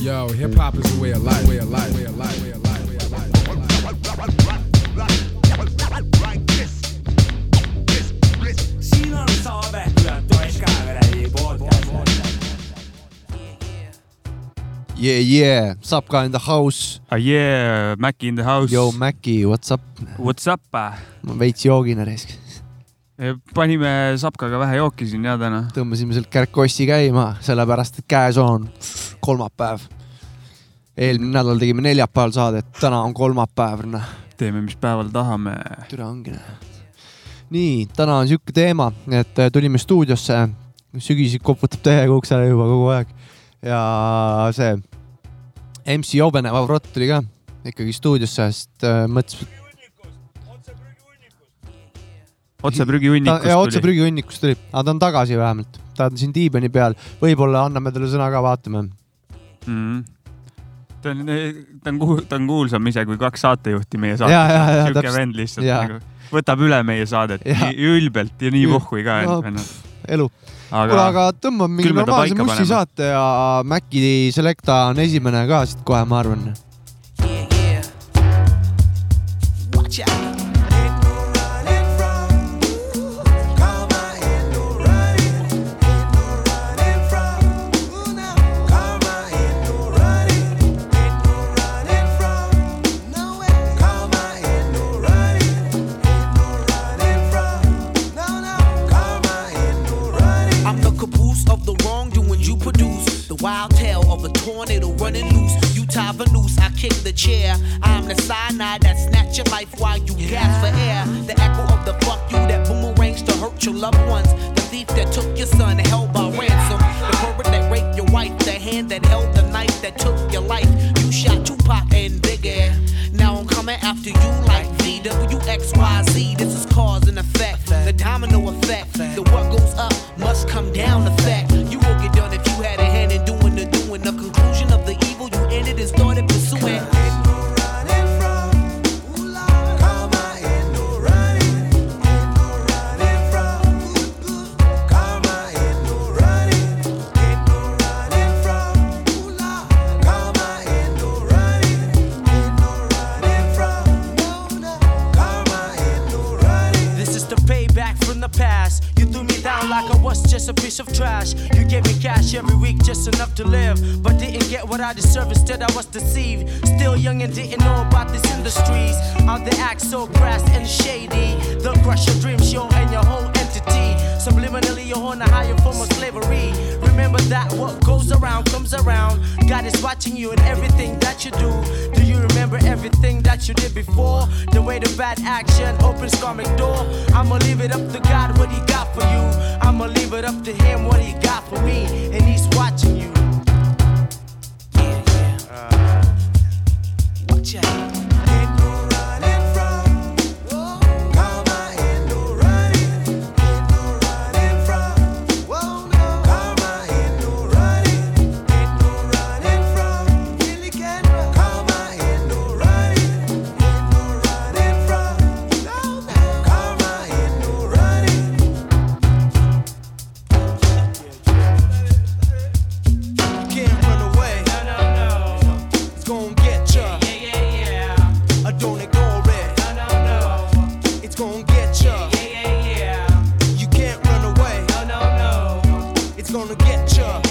Yo, hip hop is a way of life, way of life, way of life, way of life, way of life. siin on saade Toesh Kaeveredi podcast. Yeah, yeah, Sapka in the house. Ah yeah, Maci in the house. Yo, Maci, what's up? What's up? ma veits joogin raisk. panime Sapkaga vähe jooki siin ja täna. tõmbasime sealt kärkossi käima, sellepärast et käes on kolmapäev. Eelmine nädal tegime neljapäeval saadet, täna on kolmapäev, noh, teeme, mis päeval tahame. türa ongi noh. nii, täna on sihuke teema, et äh, tulime stuudiosse, sügis koputab täiega uksele juba kogu aeg ja see MC Jobene Vavrot tuli ka ikkagi stuudiosse, sest äh, mõtles, otse prügihunnikust ja otse tuli. prügihunnikust tuli, aga ta on tagasi vähemalt, ta on siin diivani peal, võib-olla anname talle sõna ka, vaatame. Mm. Ta on, ta on, ta on kuulsam ise kui kaks saatejuhti meie saates. siuke vend lihtsalt Ja. nagu võtab üle meie saadet Ja. nii ülbelt ja nii vuhhui ka no, elu, kuule, aga tõmbame mingi normaalse mussi saate ja Maci Selecta on esimene ka siit kohe, ma arvan. You tie the noose, I kick the chair. I'm the cyanide that snatch your life while you gasp for air. The echo of the fuck you that boomerangs to hurt your loved ones. The thief that took your son held by ransom. The pervert that raped your wife. The hand that held the knife that took your life. You shot Tupac and Biggie. Now I'm coming after you door. I'ma leave it up to gonna get ya.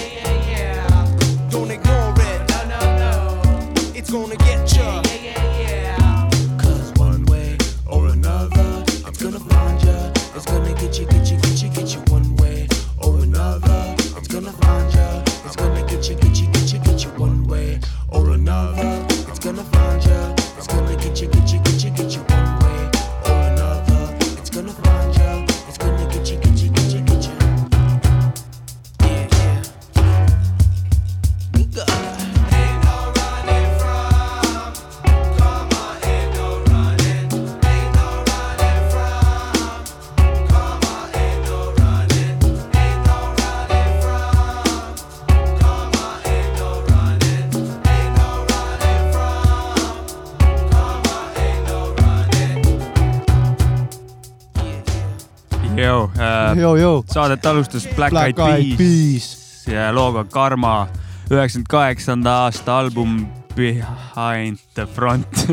Saadet alustas Black, Black Eyed Peas ja looga Karma. üheksakümmend kaheksanda aasta album Behind the Front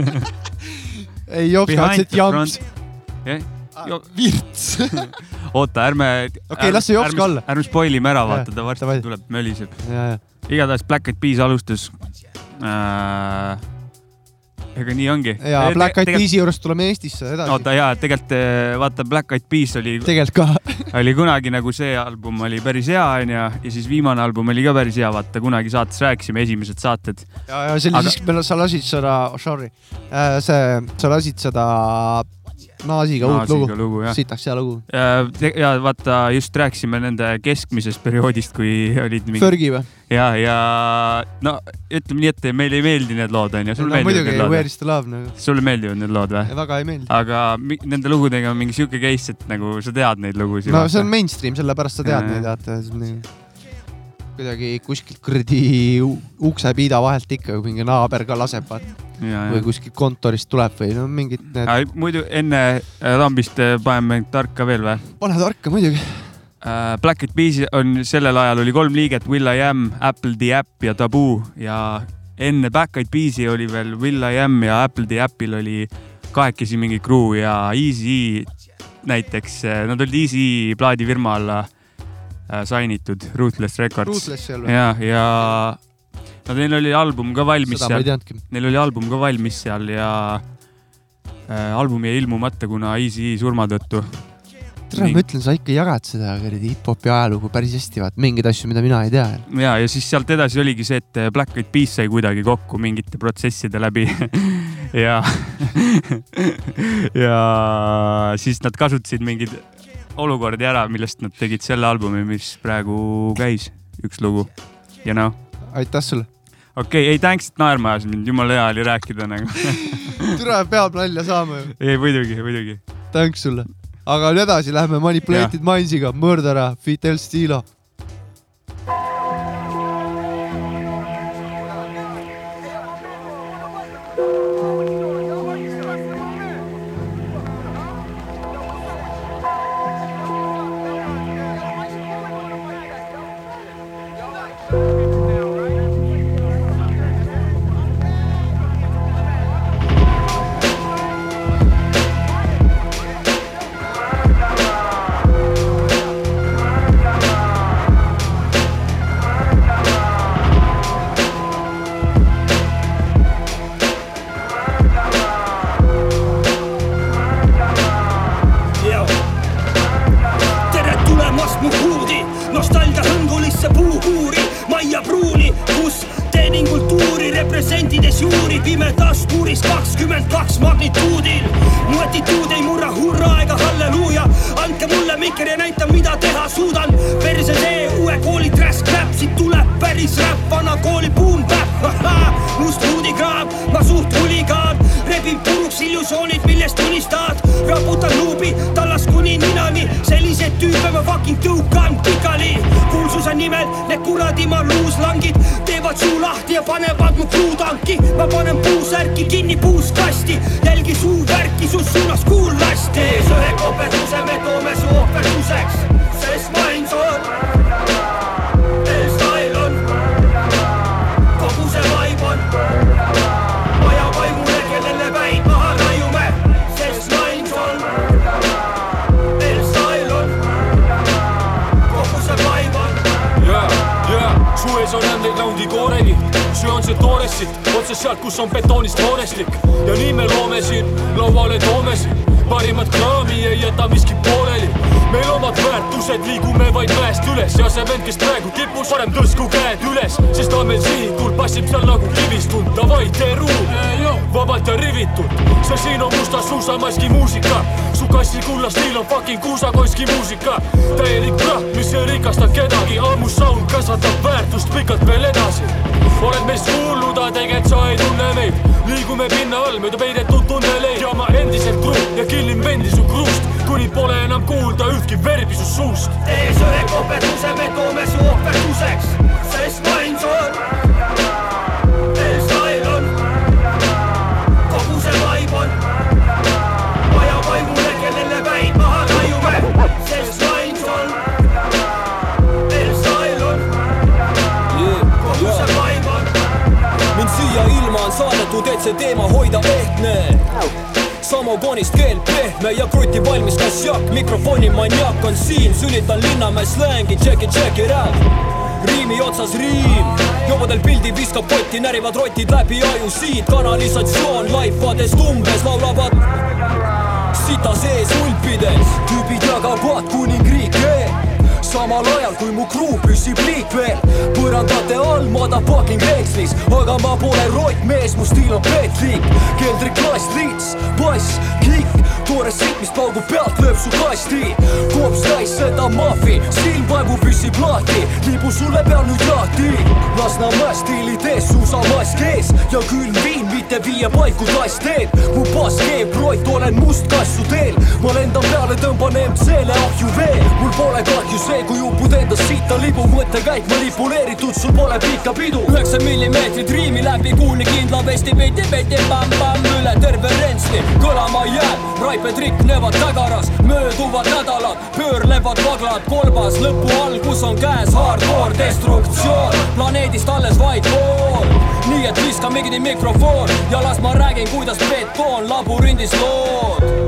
ei Behind otseselt jamps virts. oota, ärme. Okei, las see jopska olla. ärme spoil ime ära, vaata ta varsti tuleb, möliseb. igatahes Black Eyed Peas alustas äh,. Ega nii ongi. ja Black Eyed Peas'i juurest tuleme Eestisse edasi. oota jaa, tegelikult eh, vaata Black Eyed Peas oli, tegelikult ka. oli kunagi nagu see album oli päris hea onju ja siis viimane album oli ka päris hea, vaata kunagi saates rääkisime, esimesed saated. ja, ja see oli Aga- siis, sa lasid seda, sorry, see, sa lasid seda Naasiga uut lugu. lugu jah. sitaks hea lugu. ja vaata just rääkisime nende keskmisest perioodist, kui olid mingi Fergie või? ja, ja no ütleme nii, et meile ei meeldi need lood onju, no sulle meeldivad muidugi need, lood Where? is the love nagu. sulle meeldivad need lood või? väga ei meeldi. aga nende lugudega on mingi siuke case, et nagu sa tead neid lugusid. no see on mainstream, sellepärast sa tead Jaa, neid, vaata. kuidagi kuskilt kuradi uksepiida vahelt ikka mingi naaber ka laseb, vaata. Või kuskilt kontorist tuleb või no mingid need. muidu enne äh, lambist äh, paneme tarka veel või? pane tarka muidugi. Black Eyed Peas on sellel ajal oli kolm liiget, Will I Am, Apple the App ja Taboo ja enne Black Eyed Peas'i oli veel Will I Am ja Apple the Appil oli kahekesi mingi crew ja Easy näiteks, nad olid Easy plaadifirma alla äh, signitud, Ruthless Records. Ja, ja no neil oli album ka valmis seda seal, neil oli album ka valmis seal ja äh, album jäi ilmumata, kuna Easy surma tõttu. tere, ma ütlen, sa ikka jagad seda kuradi hip-hopi ajalugu päris hästi, vaata mingeid asju, mida mina ei tea. ja, ja siis sealt edasi oligi see, et Black Eyed Peas sai kuidagi kokku mingite protsesside läbi ja ja siis nad kasutasid mingeid olukordi ära, millest nad tegid selle albumi, mis praegu käis, üks lugu. You know, aitäh sulle. Okei okay,, ei thanks, et naerma ajasid mind, jumala hea oli rääkida nagu. türa peab nalja saama ju. ei muidugi, muidugi. Thanks sulle. aga nüüd edasi lähme Manipulated Minds'iga, Mõrdara, Fidel Stilo. puukuuri, Maia Pruuni, kus teenin kultuuri, represendides juuri pimedas kuuris kakskümmend kaks magnituudil. mu atituud ei murra hurraa ega halleluuja, andke mulle mikker ja näita, mida teha suudan. perse see uue kooli trash crap, siit tuleb päris räpp, vana kooli boom bap, must huudikraam, ma suht huligaan, rebin puruks illusioonid, millest unistad, raputan luubi tallast kuni ninani, selliseid tüüpe ma fucking tõukan pikali. kuulsuse nimel need kuradi maluuslangid teevad suu lahti ja panevad mu puutanki, ma panen puusärki kinni puuskasti, jälgi suuvärki su suunas kuullasti. ees ühe koperduse me toome su ohverduseks, sest maailm süü on see toores siit, otse sealt, kus on betoonist hoonestik ja nii me loome siin, lauale toome siin parimat kraami ei jäta miski pooleli. meil omad väärtused, liigume vaid mäest üles. Ja see vend, kes praegu tipus, parem tõstku käed üles, sest ta on meil sihikul, passib seal nagu kivistund, davai, tee ruumi, vabalt ja rivitult. see siin on musta suusamaski muusika, su kassi kulla stiil on fucking kuusakonski muusika. täielik praht, mis ei rikasta kedagi, ammu sound kasvatab väärtust pikalt veel edasi. oled meist kuulnud, aga tegelikult sa ei tunne meid, liigume pinna all mööda peidetud tunneleid ja ma endiselt kruun ja killin vendi su kruust, kuni pole enam kuulda ühtki verbi su suust. ees ühe koperduse me toome su ohverduseks, sest maailm on, see teema hoida ehtne. Samogoonist keel pehme ja kruti valmis kassjak, mikrofoni maniak on siin, sülitan Linnamäe slängi, check it, check it out riimi otsas riim, jobadel pildi viskab kotti, närivad rotid läbi aju siit, kanalisatsioon. Laifadest umbes laulavad sita sees ulpides, tüübid jagavad kuningriike samal ajal kui mu kruu püsib liikvel põrandate all motherfucking reekslis, aga ma pole rottmees, mu stiil on petlik, keldriklass, lits, bass, klikk, toore sitt, mis paugub pealt, lööb su kasti, koops täis seda mahvi, silm vaevu püsib lahti, liibu sulle peal nüüd lahti, Lasnamäe stiilid ees, suusamask ees ja külm viin, mitte viie paiku tass teeb, mu bass keeb rott, olen must kassu teel, ma lendan peale, tõmban MC-le ahju vee, mul pole kahju see, kui upud endast siita libub mõttekäik manipuleeritud, sul pole pikka pidu. üheksa millimeetrit riimi läbi kuuli kindla vesti, peti, pamm-pamm üle terve rentsli, kõlama jääb, raiped riknevad tagaras, mööduvad nädalad, pöörlevad vaglad kolbas, lõpu algus on käes, hardcore destruktsioon, planeedist alles vaid pool. nii et viska mingini mikrofon ja las ma räägin, kuidas betoon labürindis lood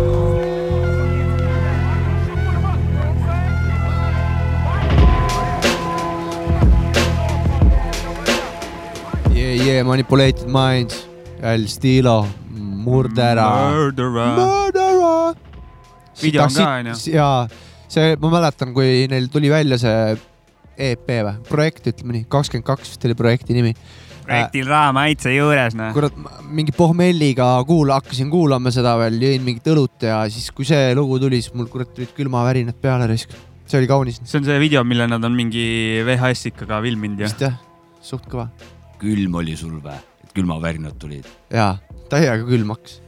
Yeah, manipulated minds, El Stilo, Murdera. Murderer. Video on ka, onju. jaa, see, ma mäletan, kui neil tuli välja see EP või, projekt, ütleme nii, kakskümmend kaks vist oli projekti nimi. projektil raha maitse juures, noh. kurat, mingi pohmelliga kuula, hakkasin kuulama seda veel, jõin mingit õlut ja siis, kui see lugu tuli, siis mul kurat tulid külmavärinad peale risk. see oli kaunis, see on see video, mille nad on mingi VHS-ikaga filminud ja vist jah, suht kõva. Külm oli sul või, et külmavärinad tulid? jaa, täiega külm hakkas.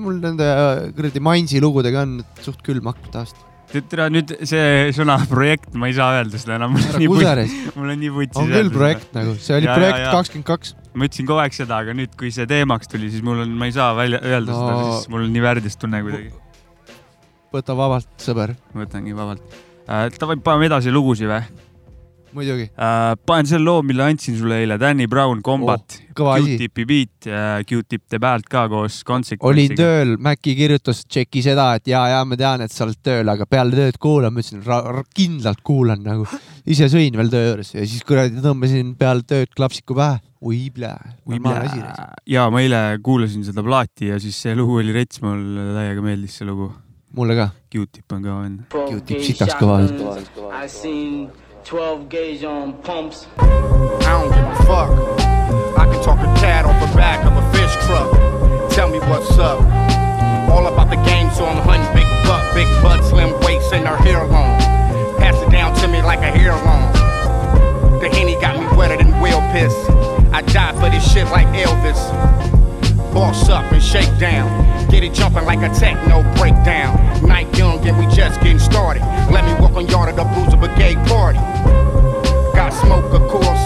mul nende äh, kuradi Mainsi lugudega on suht külm hakkab tavaliselt. tere, nüüd see sõna projekt, ma ei saa öelda seda enam. mul on nii vutsis on küll projekt nagu, see oli Ja, projekt kakskümmend kaks. ma ütlesin kogu aeg seda, aga nüüd, kui see teemaks tuli, siis mul on, ma ei saa välja öelda no. seda, siis mul on nii värdjas tunne kuidagi. võta vabalt, sõber, võtangi vabalt äh,. Davai, paneme edasi lugusid või muidugi. äh,? panen selle loo, mille andsin sulle eile, Danny Brown Combat oh. Q-tipi beat ja Q-tip teeb häält ka koos olin Consequence'iga. tööl, Maci kirjutas, tšeki seda, et ja, ja ma tean, et sa oled tööl, aga peale tööd kuulan, ma ütlesin, kindlalt kuulan nagu. ise sõin veel töö juures ja siis kuradi tõmbasin peale tööd klapsiku pähe. oi plää, normaalne asi. ja ma eile kuulasin seda plaati ja siis see lugu oli rets, mulle täiega meeldis see lugu. mulle ka. Q-tip on kõva vend. Q-tip sitaks kõva. Seen 12 gauge on pumps. I don't give a fuck. I can talk a cat off the back of a fish truck. Tell me what's up. All about the game, so I'm hunting big buck, big butt, slim waist, and her hair long. Pass it down to me like a hair long. The henny got me wetter than whale piss. I die for this shit like Elvis. Boss up and shake down. Get it jumping like a techno breakdown. Night young and we just getting started. Let me walk on yard of the Bruiser Brigade party. Got smoke, of course.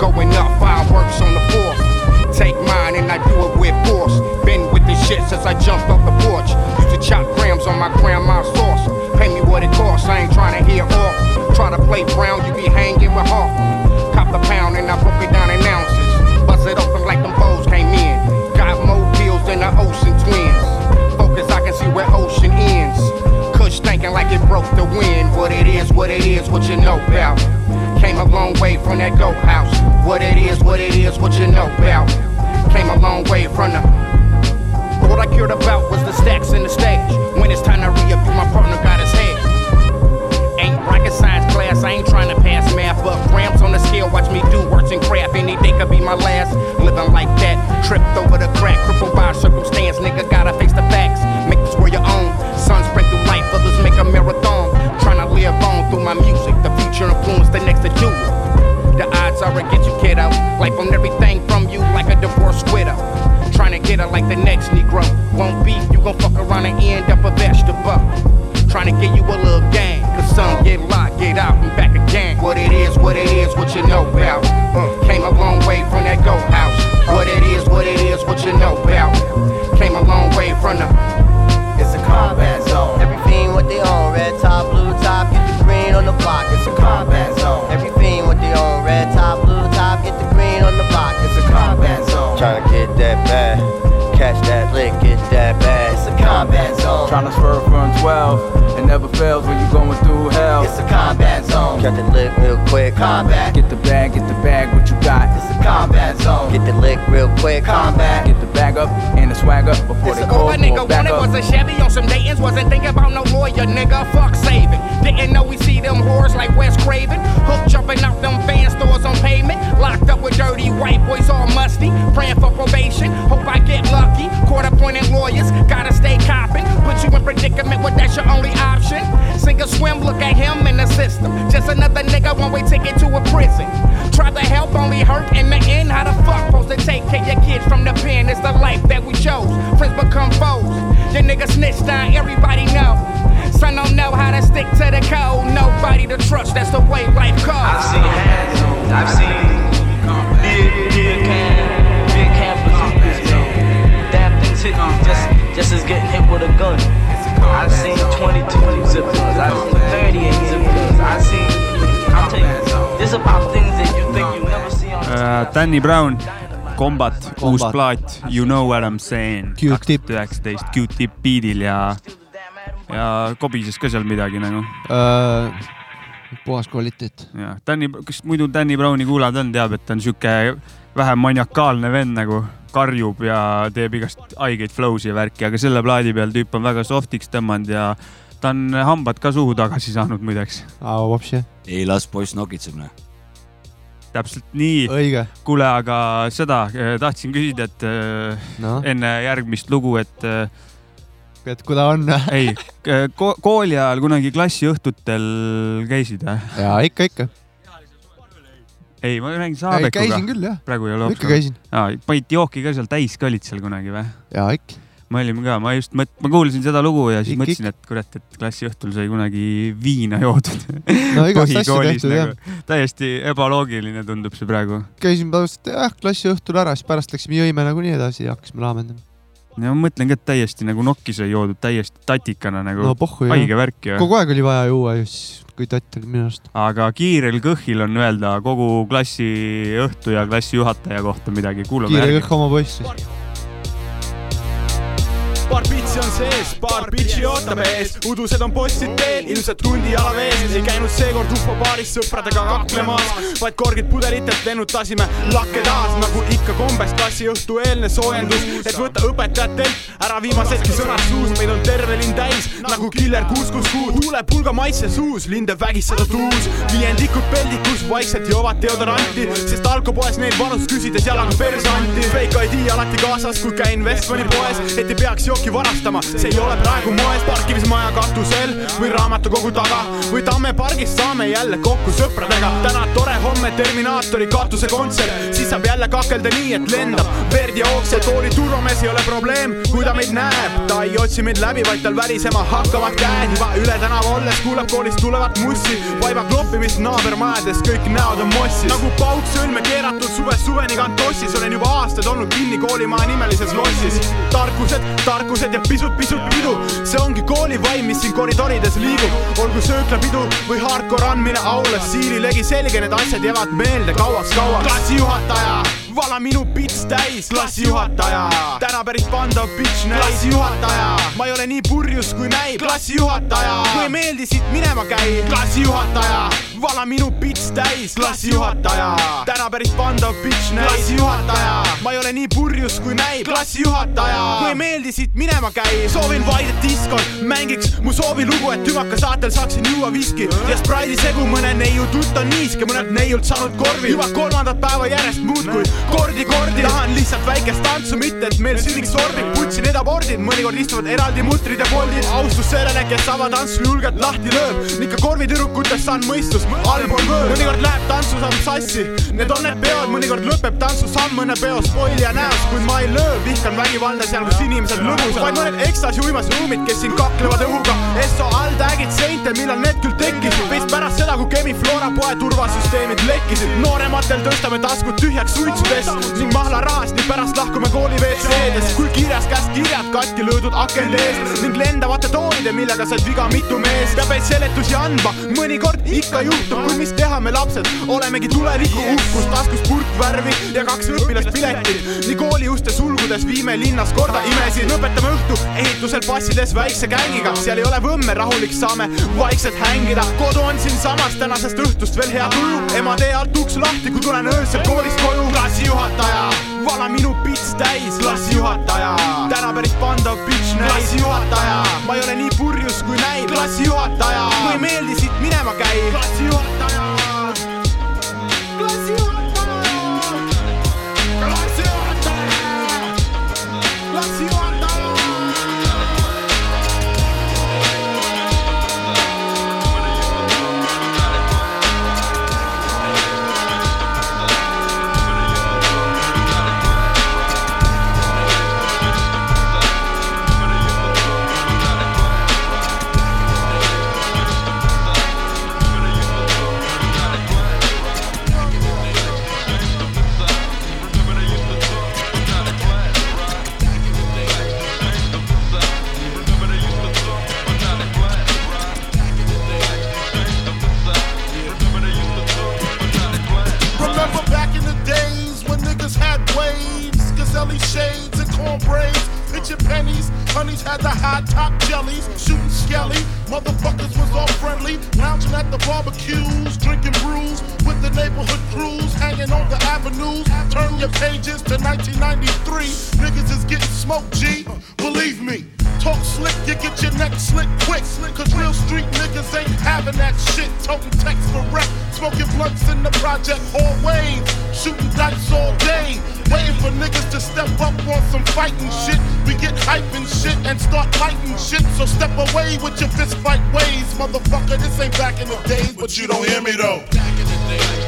Going up, fireworks on the fourth. Take mine and I do it with force. Been with this shit since I jumped off the porch. Used to chop grams on my grandma's sauce. Pay me what it costs, I ain't trying to hear off. Try to play brown, you be hanging with Hawk. Cop the pound and I broke it down in ounces. Ocean twins. Focus, I can see where ocean ends. Kush thinking like it broke the wind. What it is, what it is, what you know about. Came a long way from that goat house. What it is, what it is, what you know about. Came a long way from the. What I cared about was the stacks in the stage. When it's time to re-up, my partner got his head. I ain't trying to pass math, but grams on the scale, watch me do works and crap. Any day could be my last. Living like that, tripped over the crack, crippled by circumstance. Nigga gotta face the facts, make this world your own. Sun spread through life, others make a marathon. Trying to live on through my music, the future influence the next to it. The odds are against you, kiddo. Life on everything from you like a divorced widow. Trying to get her like the next Negro. Won't beef, you gon' fuck around and end up a vegetable. Trying to get you a little gang. Cause some get locked, get out, and back again. What it is, what it is, what you know about. Uh, came a long way from that goat house. What it is, what it is, what you know about. Came a long way from the. It's a combat zone. Everything what they own, red top, blue top, get the green on the block. It's a combat zone. Everything what they own, red top, that bad. Catch that Trying to swerve from 12. It never fails when you're going through hell. It's a combat zone. Get the lick real quick. Combat. Get the bag, get the bag, what you got? It's a combat zone. Get the lick real quick. Combat. Get the bag up and the swag up before this they call for nigga back up. was a Chevy on some Dayton's. Wasn't thinking about no lawyer, nigga. Fuck saving. Didn't know we see them whores like Wes Craven. Hook jumping out them fan stores on pavement. Locked up with dirty white boys all musty. Praying for probation. Hope I get lucky. Quarter pointing lawyers. Gotta stay copping. Put you in predicament when that's your only option. Sink or swim, look at him in the system. Just another nigga, one way ticket to a prison. Try to help, only hurt in the end. How the fuck supposed to take care of your kids from the pen? It's the life that we chose. Friends become foes. Your nigga snitched on, everybody know. Son don't know how to stick to the code. Nobody to trust, that's the way life goes. I've seen hands I've seen big, big can, big. Damn things hit me just, just as getting hit with a gun. I've seen 22 zip guns, I've seen 38 zip guns, I've seen, I'm telling you, this about things that you think you never see on Äh, Danny Brown, Combat, uus Combat. plaat, You know what I m saying. Q-tip. üheksateist Q-tip beat'il ja, ja kobises ka seal midagi nagu. Äh, puhas kvaliteet. jah, Danny, kes muidu Danny Browni kuulanud on, teab, et ta on sihuke vähe maniakaalne vend nagu, karjub ja teeb igast haigeid flow'si ja värki, aga selle plaadi peal tüüp on väga soft'iks tõmmanud ja ta on hambad ka suhu tagasi saanud muideks. ei las poiss nokitseb, noh. täpselt nii. kuule, aga seda eh, tahtsin küsida, et eh, No? enne järgmist lugu, et. et kui ta on. ei, kooli ajal kunagi klassiõhtutel käisid või? ja ikka, ikka. ei, ma räägin Saabekuga. käisin küll, jah. praegu ei ole Ikka käisin.. panid jooki ka seal täis ka olid seal kunagi või? ja ikka. me olime ka, ma just mõt-, ma kuulsin seda lugu ja siis Ikk, mõtlesin, et kurat, et klassiõhtul sai kunagi viina joodud. No igast asju tehtud, jah. täiesti ebaloogiline tundub see praegu. käisime tavaliselt jah, klassi õhtul ära, siis pärast läksime jõime nagunii edasi ja hakkasime laamendama. ja ma mõtlen ka, et täiesti nagu nokki sai joodud täiesti tatikana nagu no haige värk ju. kogu aeg oli vaja juua ju siis, kui tatt oli minu arust. aga kiirel kõhil on öelda kogu klassi õhtu ja klassijuhataja kohta midagi, kiire kõhk oma poiss siis. Paar pitsi on sees, paar pitsi ootab ees, udused on bossid teel, ilmselt hundi jala vees, ei käinud seekord ufo baaris sõpradega kaklemas, vaid korgid pudelitelt lennutasime lakke taas, nagu ikka kombeks klassiõhtu eelne soojendus, et võtta õpetajatelt ära viimasedki sõnad suus, meid on terve linn täis nagu killer kuus kuus kuus, kuule pulga maitse suus, linde vägistada tuus, viiendikud peldikus vaikselt joovad deodoranti, sest alkopoes neil vanust küsides jalaga perse anti, fake ID alati kaasas, kui käin Westmani poes, et ei peaks jooki varastama, see ei ole praegu moes, parkimismaja katusel või raamatukogu taga või Tamme pargis saame jälle kokku sõpradega. täna tore homme Terminaatori katusekontsert, siis saab jälle kakelda nii, et lendab verd ja ookseb. kooli turvamees ei ole probleem, kui ta meid näeb, ta ei otsi meid läbi, vaid tal värisema hakkavad käed juba üle tänava olles kuuleb koolist tulevat mussi, vaiba kloppimist naabermajades, kõik näod on mossis. nagu pauk sõlme keeratud suvest suveni kantossis, olen juba aastaid olnud kinni koolimaja nimelises lossis. tarkused, tarkused ja pisut-pisut pidu, see ongi kooli vaim, mis siin koridorides liigub. olgu sööklapidu või hardcore andmine aule, siililegi selge, need asjad jäävad meelde kauaks-kauaks. klassijuhataja, vala minu pits täis, klassijuhataja, täna päris pandav bitch näis. klassijuhataja, ma ei ole nii purjus kui näib, klassijuhataja, kui ei meeldi siit minema käi, klassijuhataja, vala minu pits täis, klassijuhataja, täna päris pandav bitch näis. klassijuhataja, ma ei ole nii purjus kui näib, klassijuhataja, kui ei meeldi siit minema käi, soovin vaid, et diskon mängiks mu soovilugu, et tümaka saatel saaksin juua viski. Ja spraidi segu mõne neiu tutt on niiske, mõnelt neiult saanud korvi. Juba kolmandat päeva järjest muudkui kordi-kordi tahan lihtsalt väikest tantsu, mitte et meil sünniks sormid, putsi need abordid, mõnikord istuvad eraldi mutrid ja poldid, austus sellele, kes avatantsu julgelt lahti lööb, ikka korvitüdrukutest saan mõistus, allpool võõr, mõnikord läheb tantsusamm sassi, need on need peod, mõnikord lõpeb tantsusamm mõne peo spoilija näos, kuid ma ei löö, vihkan vägivalda seal, kus inimesed lõbusad, vaid mõned ekstasi uimas ruumid, kes siin kaklevad õhuga, SO all tag'id seinte, millal need küll tekkisid, vist pärast seda, kui Chemi-Flora poe turvasüsteemid lekkisid, noorematel tõstame taskud tühjaks suitsudest ning mahlarahast ning pärast lahkume kooli WC-des, kui kirjas käest kirjad katki löödud akende eest. Ning lendavate toolide, millega said viga mitu meest, peab veits seletusi andma, mõnikord ikka juhtub, kuid mis teha, me lapsed. Olemegi tuleviku uhkus, taskus purk värvi ja kaks õpilaspiletit, nii kooli uste sulgudes viime linnas korda imesid, lõpetame õhtu ehitusel passides väikse gängiga, seal ei ole võmme, rahulik saame vaikselt hängida. kodu on siinsamas, tänasest õhtust veel hea tuju. ema tee alt uks lahti, kui tulen öösel koolist koju. klassijuhataja, vala minu pits täis, klassijuhataja. täna päris pandav bitch näis, klassijuhataja. ma ei ole nii purjus kui näib, klassijuhataja. kui ei meeldi, siit minema käi, klassijuhataja. Remember fighting shit. We get hype and shit and start fighting shit. So step away with your fist fight ways. Motherfucker, this ain't back in the days, but you don't hear me though. No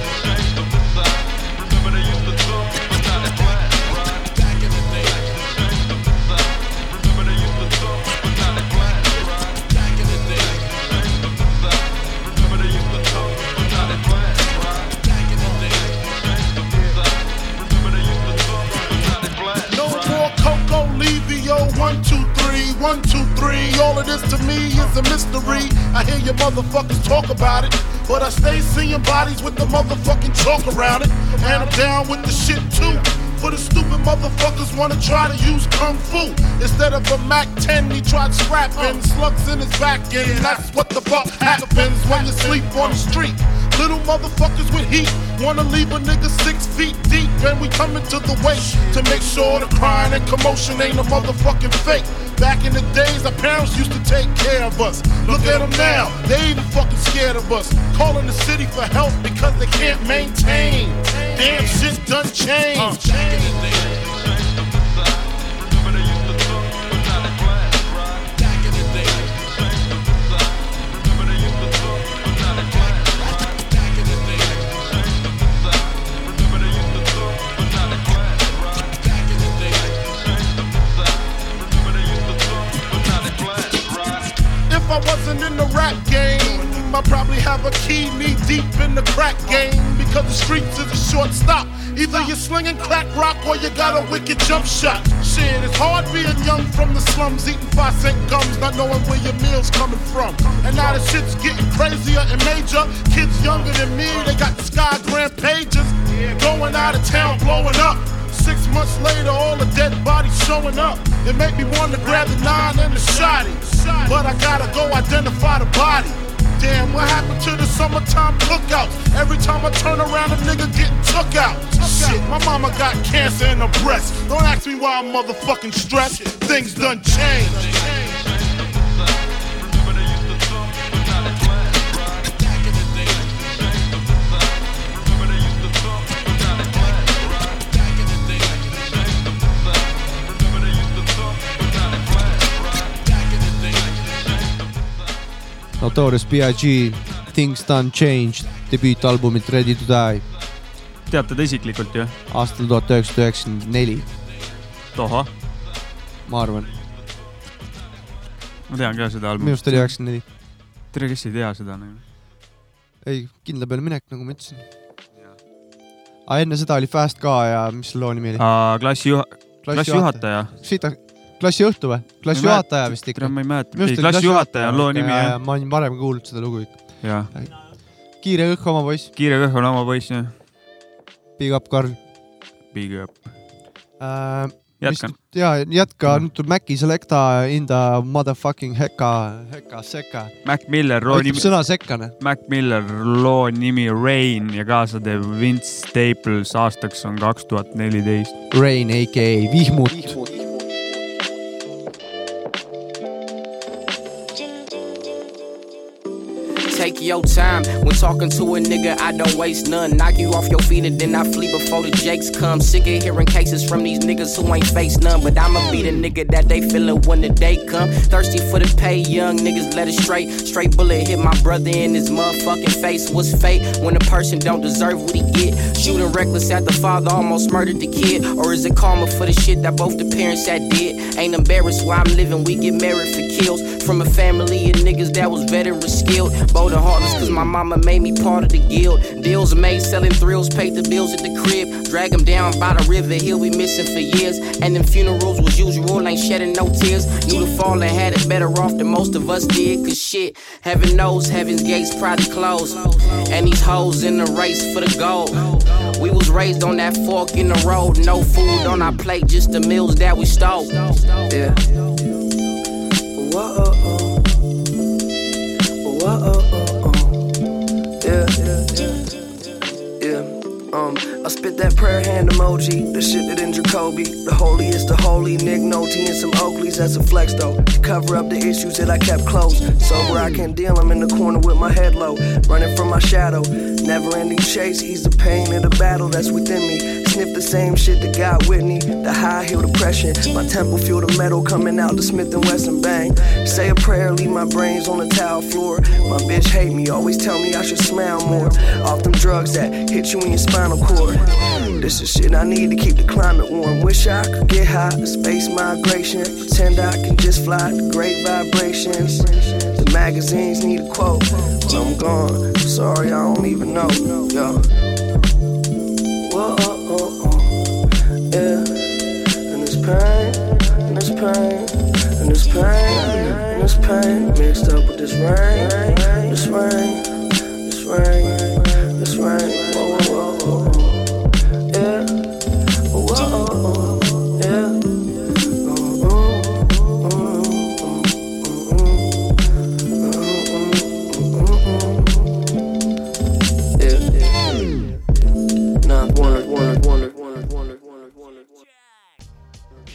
one, two, three. All of this to me is a mystery. I hear your motherfuckers talk about it, but I stay seeing bodies with the motherfucking chalk around it. And I'm down with the shit too. For the stupid motherfuckers wanna try to use kung fu instead of a Mac 10. He tried scrapping slugs in his back end. That's what the fuck happens when you sleep on the street. Little motherfuckers with heat wanna leave a nigga six feet deep, and we coming to the waist to make sure the crying and commotion ain't a motherfucking fake. Back in the days, our parents used to take care of us. Look at them now, they even fucking scared of us. Calling the city for help because they can't maintain. Damn shit done changed. If I wasn't in the rap game, I'd probably have a key knee deep in the crack game because the streets is a short stop. Either you're slinging crack rock or you got a wicked jump shot. Shit, it's hard being young from the slums, eating five cent gums, not knowing where your meal's coming from. And now the shit's getting crazier and major. Kids younger than me, they got the sky grand pages. Going out of town, blowing up. Six months later, all the dead bodies showing up. It make me want to grab the nine and the shotty. But I gotta go identify the body. Damn, what happened to the summertime cookouts? Every time I turn around, a nigga getting took out. Shit, my mama got cancer in her breast. Don't ask me why I'm motherfucking stressed. Things done changed. Notorious B.I.G. Things Done Changed debüütalbumilt Ready to Die teate ta isiklikult ju? aastal tuhat üheksasada üheksakümmend neli, tohoh, ma arvan. ma tean ka seda albumit. minu arust oli üheksakümmend neli. tere, kes ei tea seda nagu? ei, kindla peale minek, nagu ma ütlesin. aga enne seda oli Fast ka ja mis selle loo nimi oli? klassijuha-, klassijuhataja. siit, klassiõhtu või? klassijuhataja vist ikka. ma ei mäleta, ei klassijuhataja on loo nimi jah. ma olen varem kuulnud seda lugu ikka. jah, kiire õhk, oma poiss, kiire kõhk on oma poiss jah. big up Karl Big up. äh,. jätkan. ja jätka, nüüd tuleb Maci Selecta in the motherfucking heka, heka sekka. Mac Miller, loo nimi, sõna sekkane. Mac Miller, loo nimi Rain ja kaasa teeb Vince Staples, aastaks on kaks tuhat neliteist. Rain aka Vihmut. Take your time when talking to a nigga. I don't waste none. Knock you off your feet and then I flee before the jakes come. Sick of hearing cases from these niggas who ain't face none. But I'ma be the nigga that they feelin' when the day come. Thirsty for the pay, young niggas let it straight. Straight bullet hit my brother in his motherfucking face. What's fate when a person don't deserve what he get? Shooting reckless at the father almost murdered the kid. Or is it karma for the shit that both the parents had did? Ain't embarrassed where I'm living. We get married for kills from a family of niggas that was veteran skilled. Bold heartless cause my mama made me part of the guild. Deals made selling thrills, paid the bills at the crib. Drag him down by the river, he'll be missing for years. And them funerals was usual, ain't shedding no tears. Knew the fallen had it better off than most of us did. Cause shit, heaven knows heaven's gates probably closed. And these hoes in the race for the gold. We was raised on that fork in the road. No food on our plate, just the meals that we stole. Yeah. Whoa. Whoa. Yeah, yeah, yeah. Um, I spit that prayer hand emoji, the shit that in Jacoby. The holiest, the holy, Nick Nolte and some Oakleys, that's a flex though. To cover up the issues that I kept close. Sober, I can't deal, I'm in the corner with my head low. Running from my shadow. Never ending chase, ease the pain of the battle that's within me. Sniff the same shit that got Whitney. The high heel depression. My temple feel the metal coming out the Smith and Wesson bang. Say a prayer, leave my brains on the tile floor. My bitch hate me, always tell me I should smile more. Off them drugs that hit you in your spinal cord. This is shit I need to keep the climate warm. Wish I could get high, space migration. Pretend I can just fly the great vibrations. The magazines need a quote. But I'm gone. Sorry, I don't even know. Yo. Whoa, pain, and this pain, and this pain, and this pain mixed up with this rain, this rain, this rain, this rain. Whoa, whoa, whoa.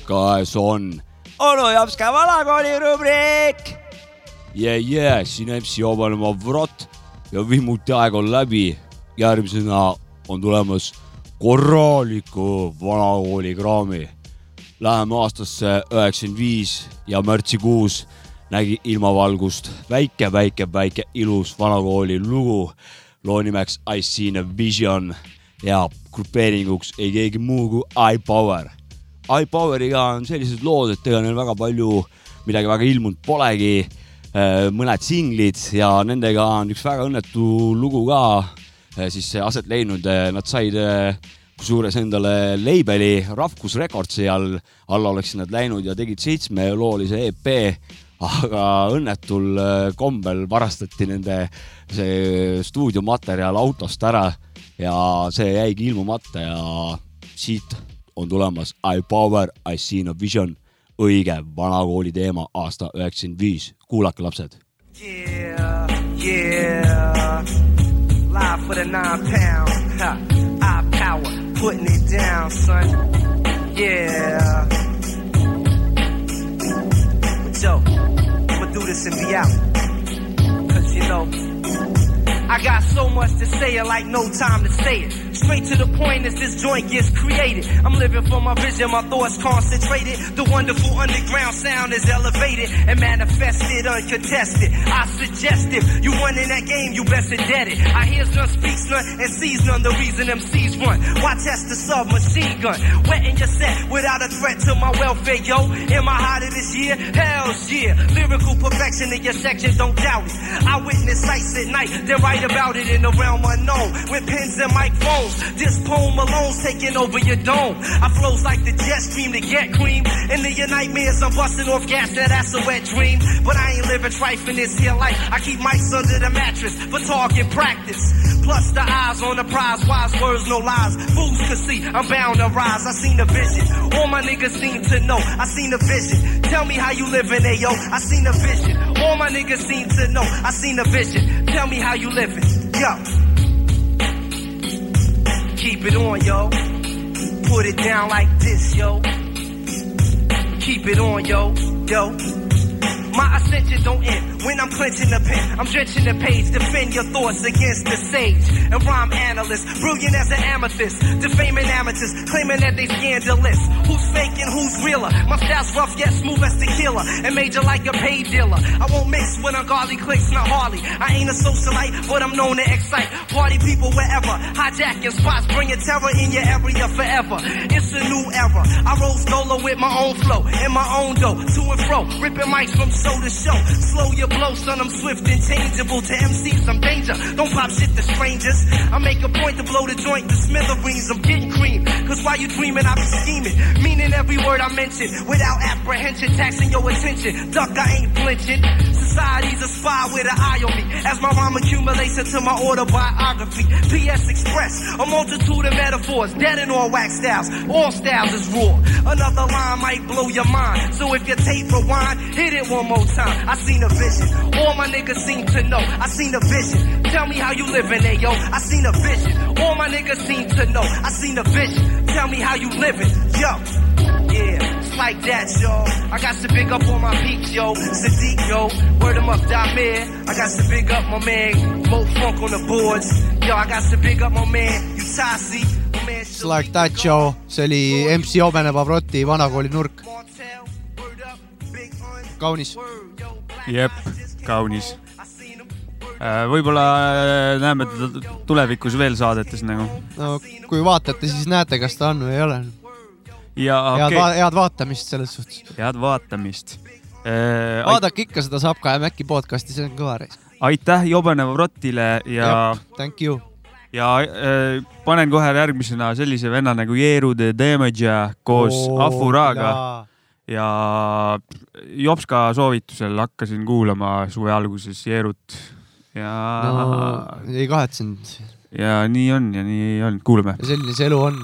Käes on onu Jopska vanakooli rubriik. yeah,. Yeah, siin MC Obanema Vrot ja vihmuti aeg on läbi. järgmisena on tulemas korraliku vanakooli kraami. Läheme aastasse üheksakümmend viis ja märtsikuus nägi ilmavalgust väike, väike, väike ilus vanakooli lugu. loo nimeks I seen a vision ja grupeeringuks ei keegi muu kui iPower iPoweriga on sellised lood, et ega neil väga palju midagi väga ilmunud polegi. mõned singlid ja nendega on üks väga õnnetu lugu ka eh, siis aset leidnud. Nad said kusjuures endale label'i Ravkus Recordsi all, alla oleksid nad läinud ja tegid seitsmeloolise EP, aga õnnetul kombel varastati nende see stuudiomaterjal autost ära ja see jäigi ilmumata ja siit on tulemas I Power, I seen a vision, õige vanakooli teema aasta üheksakümmend viis, kuulake lapsed. Yeah, yeah. Live for the nine pound. Ha. I power, putting it down, son. Yeah. Yo, I'ma do this and be out. Cause you know, I got so much to say, I like no time to say it. Straight to the point as this joint gets created. I'm living for my vision, my thoughts concentrated. The wonderful underground sound is elevated and manifested uncontested. I suggest if you won in that game, you best dead it. I hears none, speaks none, and sees none. The reason MCs run. Why test the submachine gun? Wetting your set without a threat to my welfare, yo. Am I hotter this year? Hell's yeah. Lyrical perfection in your section, don't doubt it. I witness sights at night, write about it in the realm unknown. With pens and microphones. This poem alone's taking over your dome. I flows like the jet stream to get cream. Into your nightmares, I'm busting off gas, now that's a wet dream. But I ain't living trife in this here life. I keep mics under the mattress for talking practice. Plus the eyes on the prize, wise words, no lies. Fools can see, I'm bound to rise. I seen the vision. All my niggas seem to know. I seen the vision. Tell me how you living, ayo. I seen the vision. All my niggas seem to know. I seen the vision. Tell me how you living. Yo. Keep it on, yo. Put it down like this, yo. Keep it on, yo. Yo. My ascension don't end when I'm clenching the pen. I'm drenching the page, defend your thoughts against the sage. And rhyme analyst, brilliant as an amethyst. Defaming amateurs, claiming that they scandalous. Who's faking, who's realer? My style's rough yet smooth as tequila. And major like a pay dealer. I won't mix with ungodly clicks, not Harley. I ain't a socialite, but I'm known to excite. Party people wherever. Hijacking spots, bringing terror in your area forever. It's a new era. I roll solo with my own flow, and my own dough. To and fro, ripping mics from show to show. Slow your blow, son, I'm swift and changeable. To MCs, I'm danger. Don't pop shit to strangers. I make a point to blow the joint to smithereens. I'm getting cream. Cause while you dreaming, I be scheming. Meaning every word I mention. Without apprehension, taxing your attention. Duck, I ain't flinching. Society's a spy with an eye on me. As my rhyme accumulates into my autobiography. PS Express, a multitude of metaphors. Dead in all wax styles. All styles is raw. Another line might blow your mind. So if your tape rewind, hit it one more time. I seen a vision. All my niggas seem to know. I seen a vision. Tell me how you living, ayo. I seen a vision. All my niggas seem to know. I seen a vision. Tell me how you living, yo. Yeah, it's like that, yo. I got to big up all my peeps, yo. Sadiq, yo. Word 'em up, Damir. I got to big up my man, Mo Funk on the boards. Yo, I got to big up my man, Utasi. Man, It's like that show, see oli MC Obene Pavroti Vanakooli nurk. kaunis. jep, kaunis. võib-olla äh, näeme teda tulevikus veel saadetes nagu. no kui vaatate, siis näete, kas ta on või ei ole. ja head okei va, head vaatamist selles suhtes. head vaatamist. Äh, vaadake ikka seda Sapka ja Mäkki podcast'i, see on kõva reis. aitäh Jobene Vavrotile ja. Thank you. ja äh, panen kohe järgmisena sellise venna nagu Jeeru the Damage koos Oo, oh, Afuraga jaa. ja Jopska soovitusel hakkasin kuulama suve alguses Jeerut ja no ei kahetsenud. ja nii on ja nii on, kuulame. selline see elu on.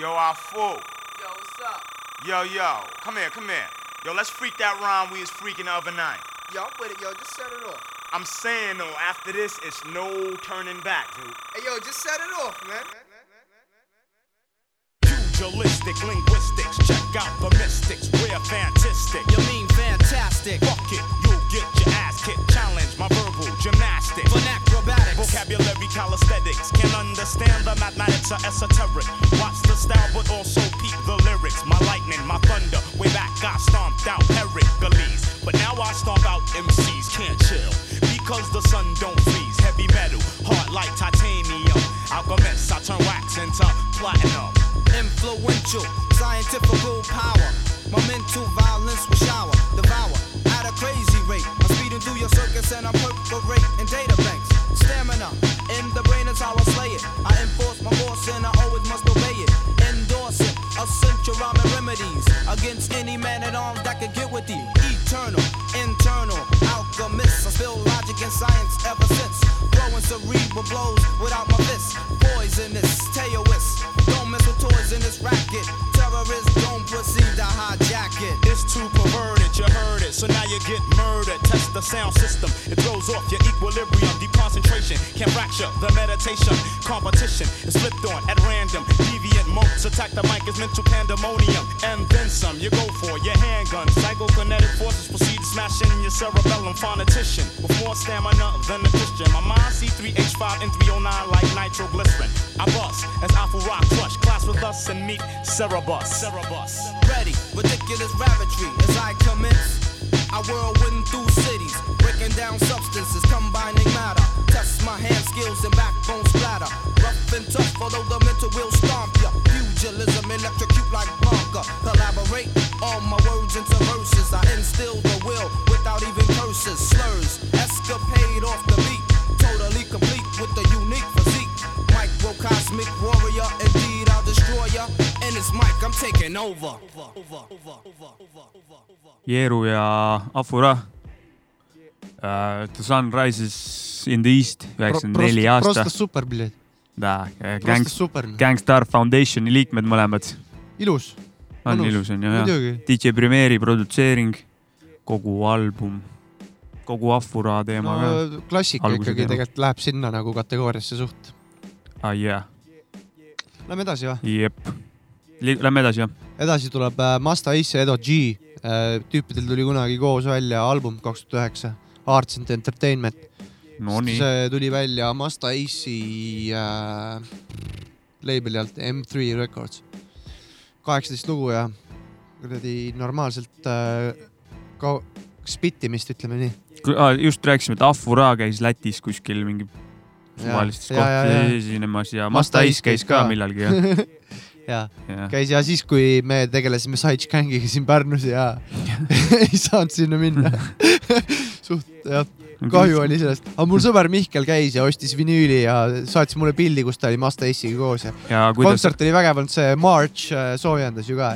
Yo, I fool. Yo, what's up? Yo, yo, come here, come here. Yo, let's freak that rhyme we was freaking the other night. Yo, I'm with it, yo. Just set it off. I'm saying though, after this, it's no turning back, dude. Hey, yo, just set it off, man. Pugilistic linguistics, check out the mystics. We're fantastic. You mean fantastic? Fuck it, you'll get your ass kicked. Challenge my verbal gymnastics. Acrobatics. Vocabulary calisthenics. Can't understand the mathematics are esoteric. Watch the style, but also peep the lyrics. My lightning, my thunder. Way back, I stomped out Hercules. But now I stomp out MCs. Can't chill. Because the sun don't freeze. Heavy metal, hard like titanium. Alchemist, I turn wax into platinum. Influential, scientifical power. My mental violence will shower, devour at a crazy rate. I'm speeding through your circuits and I'm perforating data banks. Stamina in the brain is how I slay it. I enforce my force and I always must obey it. Endorsing essential rhyming remedies against any man at arms that can get with you. Eternal, internal, alchemist. I spill logic and science ever since. Throwing cerebral blows without my fists. The sound system, it throws off your equilibrium. Deep concentration can fracture the meditation. Competition is flipped on at random. Deviant monks attack the mic as mental pandemonium. And then some, you go for your handgun. Psychokinetic forces proceed to smash in your cerebellum. Phonetician with more stamina than a Christian. My mind C3H5 and 309 like nitroglycerin. I bust as Alpha Rock crush. Class with us and meet Cerebus. Cerebus. Ready, ridiculous ravatry as I commence. I whirlwind through cities, breaking down substances, combining matter. Test my hand skills and backbone splatter. Rough and tough, although the mental will stomp ya. Pugilism, electrocute like Blanca. Collaborate all my words into verses. I instill the will without even curses, slurs, escapade off the beat. Totally complete with the unique physique. Microcosmic warrior, indeed I'll destroy ya. And it's Mike, I'm taking over. over, over, over Jeeru ja Afura uh,. The sun rises in the east, üheksakümmend neli aasta Prosta. super pilet, Da, Gangs, super. Gangstar Foundationi liikmed mõlemad. ilus. on Mõnus. ilus on ju jah. DJ Premiere'i produtseering, kogu album, kogu Afura teema no ka. klassika ikkagi. tegelikult läheb sinna nagu kategooriasse suht. ah,. jah, Lähme edasi või? jep. Lähme edasi jah. edasi tuleb äh, Masta Ace ja Edo G. Tüüpidel tuli kunagi koos välja album kaks tuhat üheksa, Arts and Entertainment. Nonii. see tuli välja Masta Ace'i äh, label'i alt M3 Records. kaheksateist lugu ja kuradi normaalselt äh, ka spittimist, ütleme nii. just rääkisime, et Afura käis Lätis kuskil mingi suvalistes kohtades esinemas ja Masta Ice käis ka millalgi jah. ja käis ja siis, kui me tegelesime Sides Gangiga siin Pärnus ja ei saanud sinna minna. suht jah, kahju oli sellest, aga mul sõber Mihkel käis ja ostis vinüüli ja saatis mulle pildi, kus ta oli Masta Ace'iga koos ja, Ja kuidas- kontsert oli vägev olnud, see March äh, soojendas ju ka.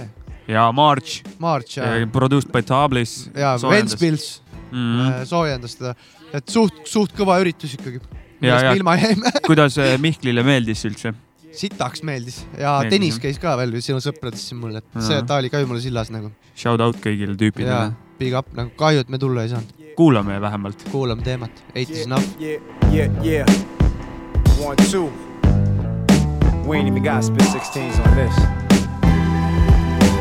ja March. March ja, Produced by Tablis. ja Ventspils mm. soojendas teda, et suht, suht kõva üritus ikkagi. millest me ilma jäime. kuidas äh, Mihklile meeldis üldse? Sitaks meeldis ja Meeldis, Tõnis käis ka veel sinu sõpradest siin mul, et see, ta oli ka ju mul sillas nagu. Shout out kõigile ja tüüpidele. big up nagu kahju, et me tulla ei saanud. kuulame vähemalt. kuulame teemat, eight is enough. One, two. We ain't even got spit 16s on this.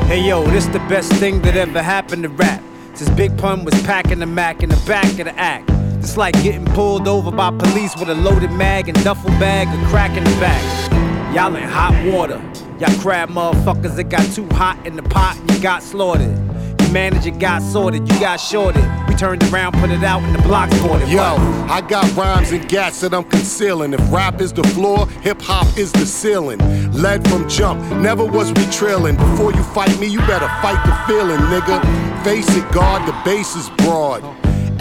Hey yo, this the best thing that ever happened to rap. Since Big Pun was packing the Mac in the back of the act. It's like getting pulled over by police with a loaded mag and duffel bag of crack in the back. Y'all in hot water. Y'all crab motherfuckers that got too hot in the pot and you got slaughtered. Your manager got sorted, you got shorted. We turned around, put it out, and the block it. Yo, I got rhymes and gas that I'm concealing. If rap is the floor, hip hop is the ceiling. Led from jump, never was we trailing. Before you fight me, you better fight the feeling, nigga. Face it, guard, the base is broad.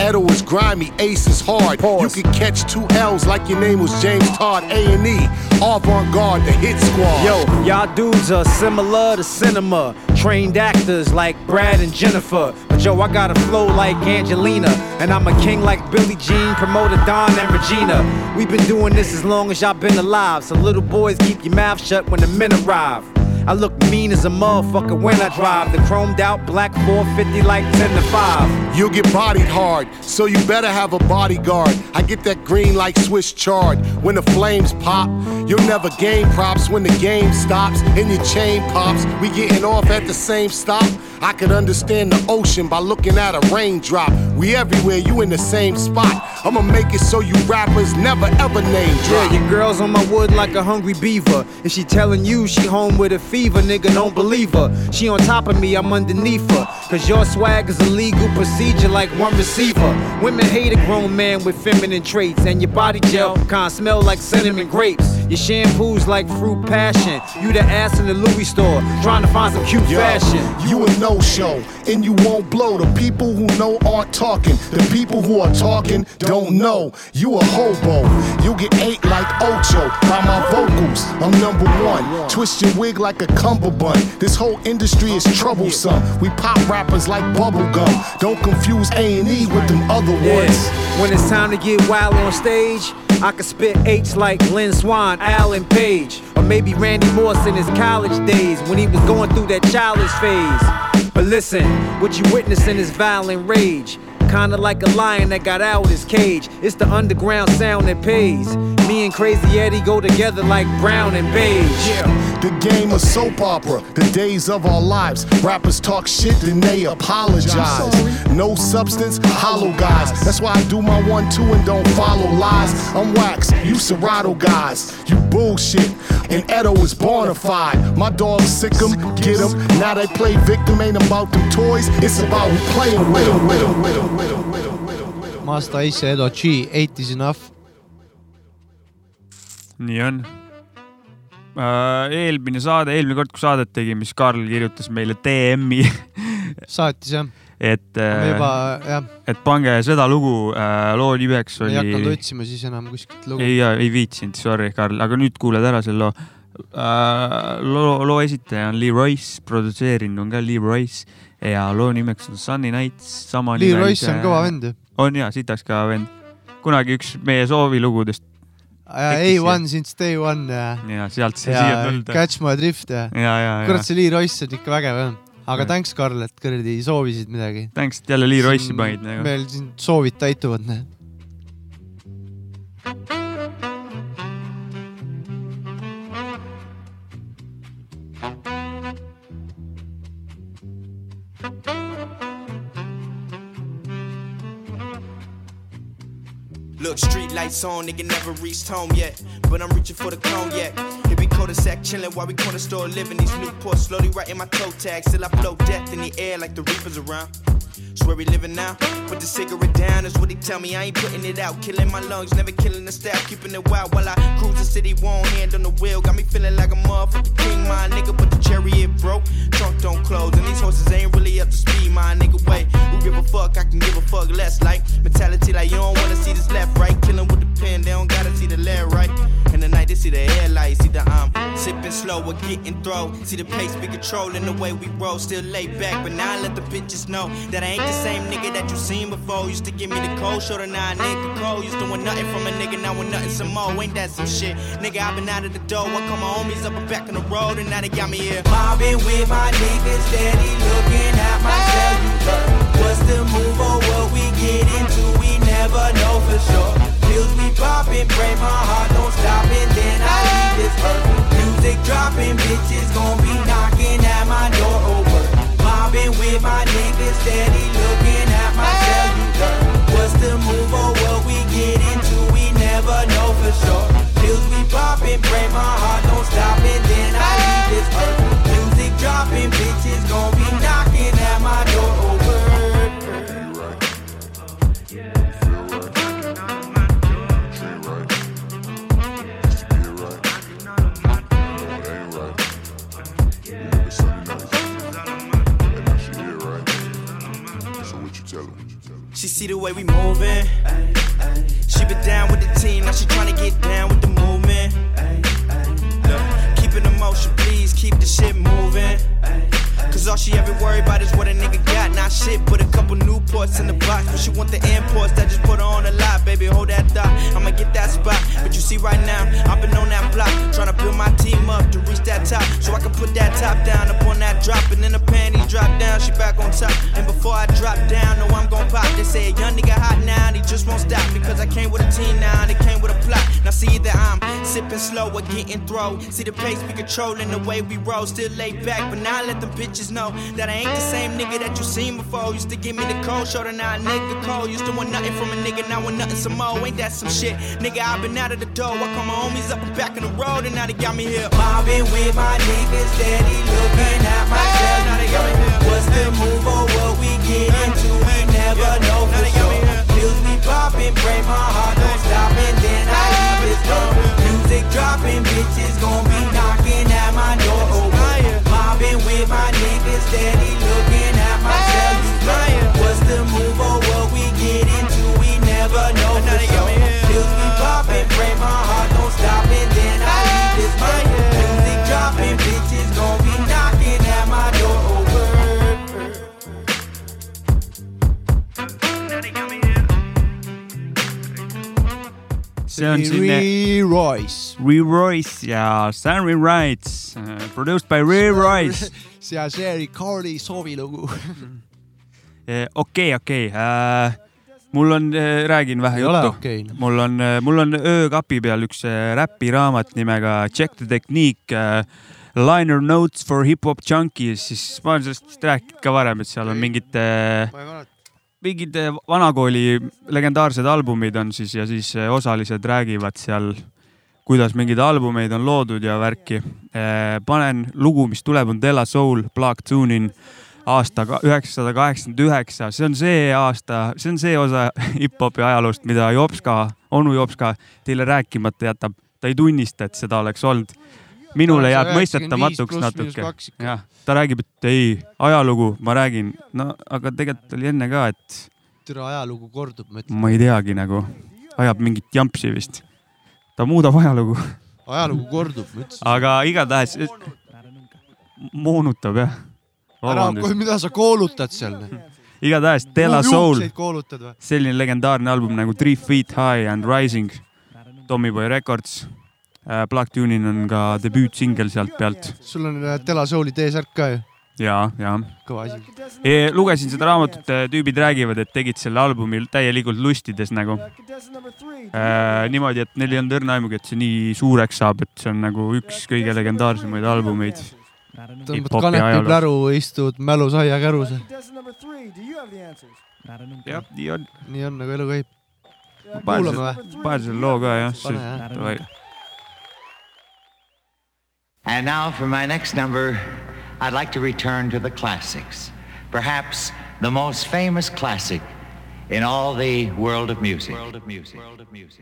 Edo is grimy, Ace is hard. You could catch two L's like your name was James Todd, A&E. Avant-garde, the hit squad. Yo, y'all dudes are similar to cinema. Trained actors like Brad and Jennifer. But yo, I got a flow like Angelina. And I'm a king like Billie Jean, promoter Don and Regina. We've been doing this as long as y'all been alive. So little boys, keep your mouth shut when the men arrive. I look mean as a motherfucker when I drive the chromed out black 450 like 10 to 5. You'll get bodied hard, so you better have a bodyguard. I get that green like Swiss chard. When the flames pop, you'll never gain props when the game stops and your chain pops. We getting off at the same stop. I could understand the ocean by looking at a raindrop. We everywhere, you in the same spot. I'ma make it so you rappers never ever name drop. Yeah, your girl's on my wood like a hungry beaver. If she telling you she home with a fever, nigga, don't believe her. She on top of me, I'm underneath her. Cause your swag is a legal procedure like one receiver. Women hate a grown man with feminine traits. And your body gel kinda smell like cinnamon grapes. Your shampoo's like fruit passion. You the ass in the Louis store, trying to find some cute Yo, fashion. You a no show, and you won't blow. The people who know aren't talking. The people who are talking don't know. You a hobo. You get ate like Ocho by my vocals. I'm number one. Twist your wig like a cummerbund. This whole industry is troublesome. We pop rappers like bubblegum. Don't confuse A&E with them other ones. Yeah. When it's time to get wild on stage, I can spit H like Lynn Swan, Alan Page, or maybe Randy Moss in his college days when he was going through that childish phase. But listen, what you witnessing is violent rage. Kinda like a lion that got out his cage. It's the underground sound that pays. Me and Crazy Eddie go together like brown and beige. Yeah, the game of soap opera, the days of our lives. Rappers talk shit, then they apologize. No substance, hollow guys. That's why I do my one, two, and don't follow lies. I'm wax, you Serato guys. You bullshit, and Edo is bona fide. My dogs sick 'em, get 'em. Now they play victim, ain't about them toys. It's about who playing with 'em, with 'em, with 'em, Masta Ace ja Edo G, eight is enough. nii on. eelmine saade, eelmine kord, kui saadet tegime, siis Karl kirjutas meile DM-i, saatis jah, et me juba jah, et pange seda lugu, loo nimeks ei hakanud oli, otsima siis enam kuskilt lugu. ei, ei viitsinud, sorry, Karl, aga nüüd kuuled ära selle loo. Äh, loo, loo esitaja on Lee Royce, produtseerinud on ka Lee Royce ja loo nimeks on Sunny Nights, sama Lee Royce on kõva vend ju. on ja, sitaks kõva vend. kunagi üks meie soovilugudest. A1 since day one ja. ja sealt see siia tulnud. Catch my drift ja. ja, ja, ja kurat, see Lee Royce on ikka vägev jah. aga Ja. thanks, Karl, et kuradi soovisid midagi. Thanks, et jälle Lee Royce'i panid nagu. meil siin soovid täituvad, noh. Street lights on, nigga never reached home yet. But I'm reaching for the cognac. It be cul-de-sac chillin' while we corner store living. These new ports slowly writing my toe tags. till I blow death in the air like the reapers around. Swear we living now. Put the cigarette down, is what he tell me. I ain't putting it out. Killing my lungs, never killing the staff. Keeping it wild while I cruise the city. One hand on the wheel. Got me feeling like a motherfucking king, my nigga. But the chariot broke. Trunk don't close. And these horses ain't really up to speed, my nigga. Wait, who give a fuck? I can give a fuck less. Like mentality, like you don't wanna see this left, right. Killing with the pen, they don't gotta see the left, right. In the night, they see the headlights. See the I'm sipping slow or getting throw. See the pace be controlling the way we roll. Still laid back, but now I let the bitches know that I ain't the same nigga that you seen before. Used to give me the cold shoulder, now a nigga cold. Used to want nothing from a nigga, now want nothing some more. Ain't that some shit? Nigga, i been out of the door. I call my homies up and back on the road, and now they got me here. Mobbing with my niggas, steady looking at my cellular. What's the move or what we get into? We never know for sure. Pills we poppin', pray my heart don't stop, and then I leave this earth. Music dropping, bitches gon' be knocking at my door oh, over. Mobbing with my niggas, steady looking at my cellular. What's the move or what we get throw. See the pace we controlling the way we roll. Still laid back, but now I let them bitches know that I ain't the same nigga that you seen before. Used to give me the cold shoulder, now a nigga cold. Used to want nothing from a nigga, now want nothing some more. Ain't that some shit? Nigga, i been out of the door. I call my homies up and back on the road, and now they got me here. Mobbing with my niggas, steady looking at my Now they got me here. What's the move or what we get into? We never know for sure. Pills we poppin', pray my heart don't stop, and then I leave this door. Music dropping, bitches gon' be knocking at my door. Oh, Over. Mobbing with my niggas, steady looking at my cellular. What's the move or what we get into? We never know for sure. Pills we poppin', pray my heart don't stop, and then I leave this door. See on siin Lee Royce. Lee Royce ja Sammy Rights, produced by Lee Royce. see on see Carli soovilugu. okei, okei, mul on, räägin vähe Ei juttu okei, noh. mul on, mul on öökapi peal üks äh, räpiraamat nimega Check the Technique äh, Liner Notes for Hip-Hop Junkies, siis ma olen sellest rääkinud ka varem, et seal on mingid äh, mingid äh, vanakooli legendaarsed albumid on siis ja siis äh, osalised räägivad seal, kuidas mingeid albumeid on loodud ja värki. panen lugu, mis tuleb, on Della Soul, Black Tune'in aasta üheksasada kaheksakümmend üheksa, see on see aasta, see on see osa hip-hopi ajaloost, mida Jopska, onu Jopska teile rääkimata jätab. ta ei tunnista, et seda oleks olnud. Minule jääb 95 mõistetamatuks natuke jah, ta räägib, et ei, ajalugu, ma räägin, no aga tegelikult oli enne ka, et türa ajalugu kordub, ma ütlen. ma ei teagi nagu, ajab mingit jampsi vist. ta muudab ajalugu. ajalugu kordub, ma ütlesin. aga igatahes moonutab jah. ära, mida sa koolutad seal? igatahes Della Soul, selline legendaarne album nagu Three Feet High and Rising, Tommyboy Records. Black Tune'in on ka debüütsingel sealt pealt sul on äh, Dela Souli T-särk ka ju, ja, ja kõva asi. e,. lugesin seda raamatut, tüübid räägivad, et tegid selle albumi täielikult lustides nagu e,. niimoodi, et neil ei olnud õrna aimugi, et see nii suureks saab, et see on nagu üks kõige legendaarsemaid albumeid. tõmbad kanepipläru, istud mälusaia käruse. jah, nii on. nii on nagu elu käib. panen selle loo ka jah. Pane, jah. Davai. And now for my next number, I'd like to return to the classics. Perhaps the most famous classic in all the world of music. World of music. World of music.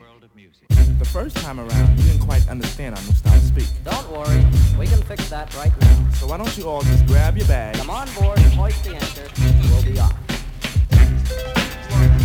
The first time around, you didn't quite understand our new style of speak. Don't worry, we can fix that right now. So why don't you all just grab your bag? Come on board and hoist the anchor. We'll be off. Answering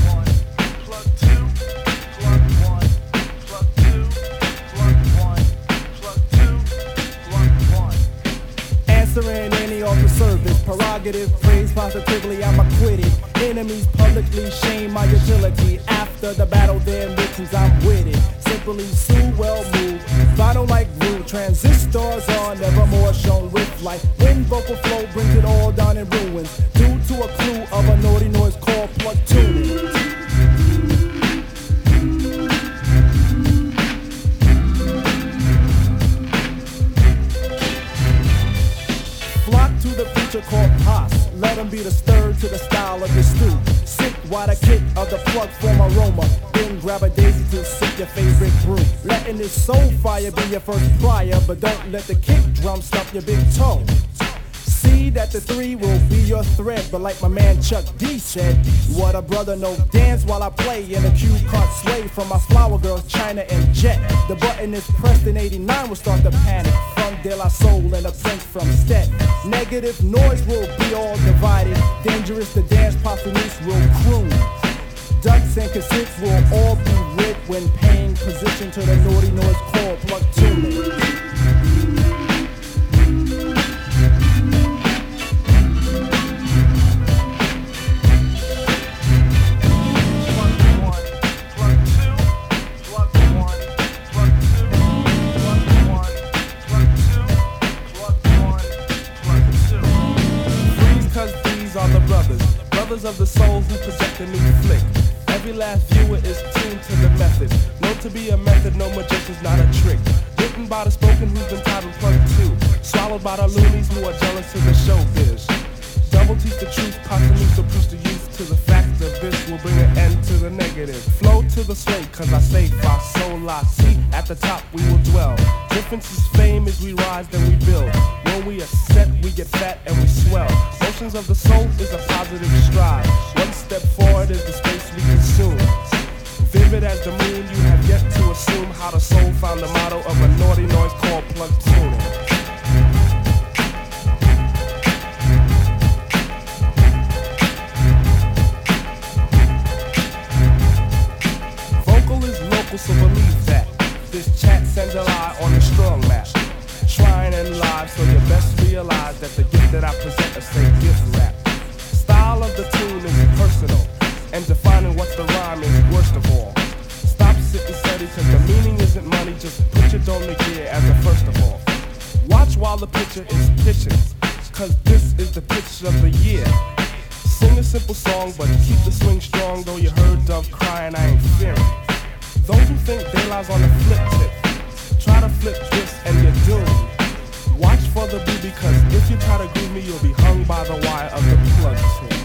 prerogative, praise positively, I'm acquitted. Enemies publicly shame my utility. After the battle, their victims, I'm with it. Simply sue, well moved. Vinyl like glue, transistors are never more shown with light. When vocal flow brings it all down in ruins. Due to a clue of a naughty noise called plug the called Pos. Let him be the stir to the style of your stew. Sick while the kick of the plug form aroma. Then grab a daisy to sip your favorite brew. Letting this soul fire be your first prior, but don't let the kick drum stop your big toe. That the three will be your thread, but like my man Chuck D said, what a brother no dance while I play in a cue card sway from my flower girls China and Jet. The button is pressed in 89 will start the panic from De La Soul and a prince from Stet. Negative noise will be all divided, dangerous the dance Papanis will croon. Ducks and cassettes will all be ripped when paying position to the naughty noise called plug tuning. Of the souls who project a new flick Every last viewer is tuned to the method Known to be a method, no magician's not a trick Written by the spoken who's been titled plug two Swallowed by the loonies who are jealous of the showbiz Double teach the truth, Pasanusa push the youth to the fact of this will bring an end to the negative. Flow to the sway, cause I say fa sol la si. At the top we will dwell. Difference is fame as we rise, then we build. We are set, we get fat and we swell. Motions of the soul is a positive stride. One step forward is the space we consume. Vivid as the moon, you have yet to assume how the soul found the motto of a naughty noise called plug tuning. Vocal is local, so believe that. This chat sends a lie on the strong map. Trying and live, so you best realize that the gift that I present is say gift rap. Style of the tune is personal, and defining what's the rhyme is worst of all. Stop sitting steady, cause the meaning isn't money, just put your dome gear as a first of all. Watch while the picture is pitching, cause this is the pitch of the year. Sing a simple song, but keep the swing strong, though you heard Dove crying, I ain't fearing. Those who think daylight's on the flip tip, try to flip this and you're doomed. Watch for the boo because if you try to groove me, you'll be hung by the wire of the plug tune.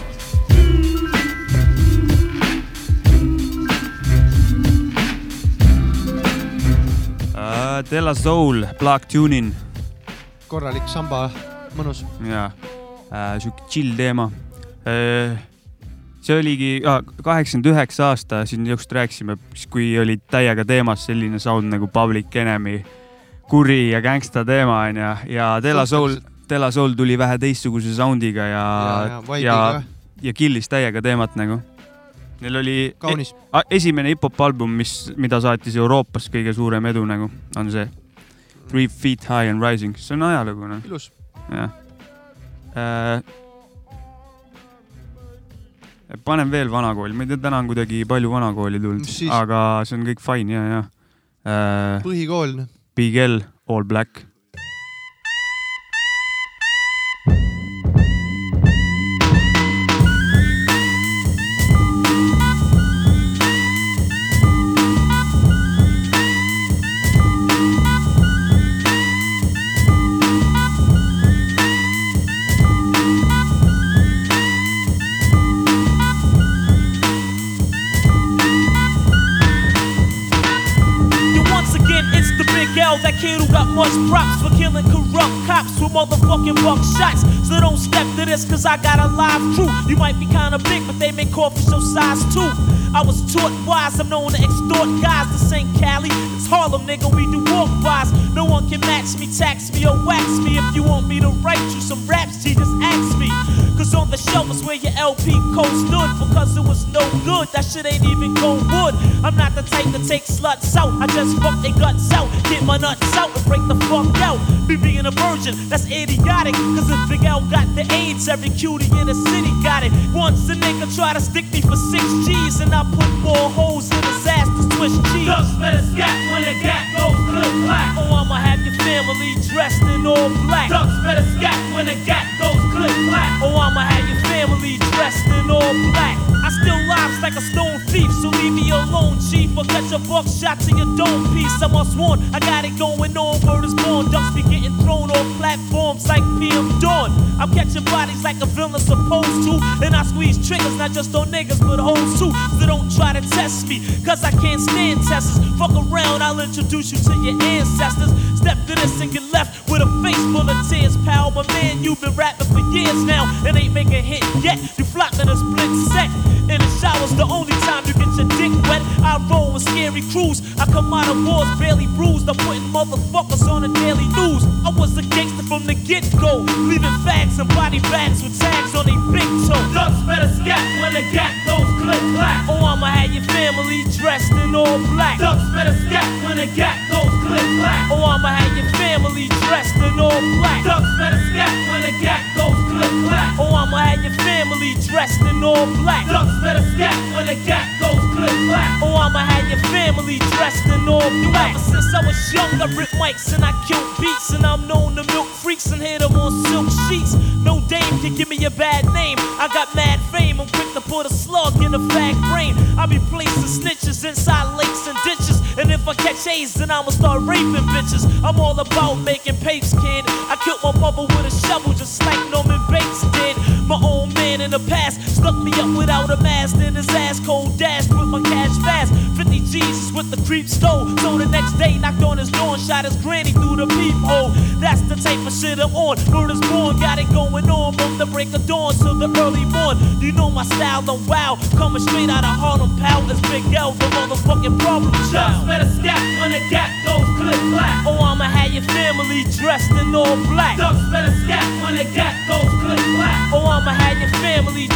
uh,. Della Soul, Black Tuning korralik samba, mõnus. ja äh, sihuke chill teema äh,. See oligi ah, kaheksakümmend üheksa aasta, siin just rääkisime, kui oli täiega teemas selline sound nagu Public Enemy, kuri ja gängsta teema onju ja Della Soul, Della Soul tuli vähe teistsuguse sound'iga ja, Ja- ja ja, ja, killis täiega teemat nagu. Neil oli Kaunis. e esimene hip-hop album, mis, mida saatis Euroopas kõige suurem edu nagu, on see. Three feet high and rising, see on ajalugu noh. ilus. jah äh,. Panen veel vanakooli, ma ei tea, täna on kuidagi palju vanakooli tulnud aga see on kõik fine ja, ja äh,. põhikool. Big L, All Black. Props for killing corrupt cops with motherfucking buck shots. So don't step to this, cause I got a live truth. You might be kinda big, but they make for show size too. I was taught wise, I'm known to extort guys. This ain't Cali, it's Harlem, nigga. We do walk bys. No one can match me, tax me, or wax me. If you want me to write you some raps, G, just ask me. Cause on the shelf is where your LP code stood. Because it was no good, that shit ain't even gold wood. I'm not the type to take sluts out. I just fuck their guts out, get my nuts out, and break the fuck out. Me being a virgin, that's idiotic. Cause if Big L got the AIDS, every cutie in the city got it. Once a nigga try to stick me for six G's, and I put more holes in his ass to switch cheese. Ducks better scat when the gat goes click clack. Oh, I'ma have your family dressed in all black. Ducks better scat when the gat goes click clack. Oh, I'ma have your family dressed in all black. I still lives like a stone thief, so leave me alone, chief. Or get your buck shot to your dome piece. I must warn, I got it going on. Word is born, ducks be getting thrown off platforms like PM Dawn. I'm catching bodies like a villain supposed to, and I squeeze triggers not just on niggas but hoes too. So don't try to test me, cause I can't stand testers. Fuck around, I'll introduce you to your ancestors. Step to this and get left with a face full of tears, pal. My man, you've been rapping for years now and ain't make a hit yet. You flopped in a split sec. And the shower's the only time you get your dick wet. I roll with scary crews. I come out of wars barely bruised. I'm putting motherfuckers on the daily news. I was a gangster from the get go, leaving fags and body bags with tags on their big toe. Ducks better scat when the gat goes click clack. Oh, I'ma have your family dressed in all black. Ducks better scat when the gat goes click clack. Oh, I'ma have your family dressed in all black. Ducks better scat when the gat goes click clack. Oh, I'ma have your family dressed in all black. Ducks better scat when the gat goes click clack. Oh, I'ma have your family dressed in all black. Ever since I was young, I rip mics and I kill beats, and I'm known to milk freaks and hit 'em on silk sheets. No dame can give me a bad name. I got mad fame. I'm quick to put a slug in a fag brain. I be placing snitches inside lakes and ditches. If I catch A's, then I'ma start raping bitches. I'm all about making papes, kid. I killed my mother with a shovel, just like Norman Bates in the past stuck me up without a mask, then his ass cold dashed with my cash fast. 50 G's what the creep stole. So the next day, knocked on his door and shot his granny through the peephole. That's the type of shit I'm on. Murder's born, got it going on from the break of dawn till the early morn. You know my style, I'm wild. Coming straight out of Harlem, pal. It's Big L, the motherfucking problem child. better scat when the gap, goes click clack. Oh, I'ma have your family dressed in all black. Ducks better scat when the gap, goes click clack. Oh, I'ma have your family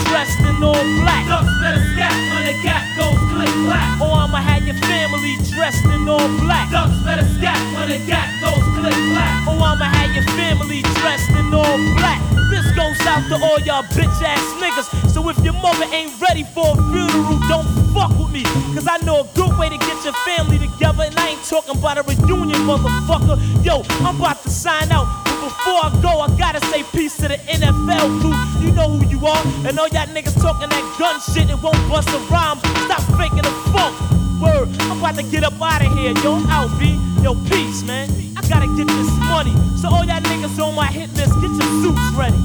dressed in all black. Ducks better scat when the gat goes click clack. Oh, I'ma have your family dressed in all black. Ducks better scat when the gat goes click clack. Oh, I'ma have your family dressed in all black. This goes out to all y'all bitch ass niggas. So if your mother ain't ready for a funeral, don't fuck with me. Cause I know a good way to get your family together. And I ain't talking about a reunion, motherfucker. Yo, I'm about to sign out. But before I go, I gotta say peace to the NFL crew. You know who you are. And all y'all niggas talking that gun shit and won't bust a rhyme. Stop faking the funk. Word, I'm about to get up out of here. Yo, I'm out, B. Yo, peace, man. I gotta get this money. So all y'all niggas on my hit list, get your suits ready.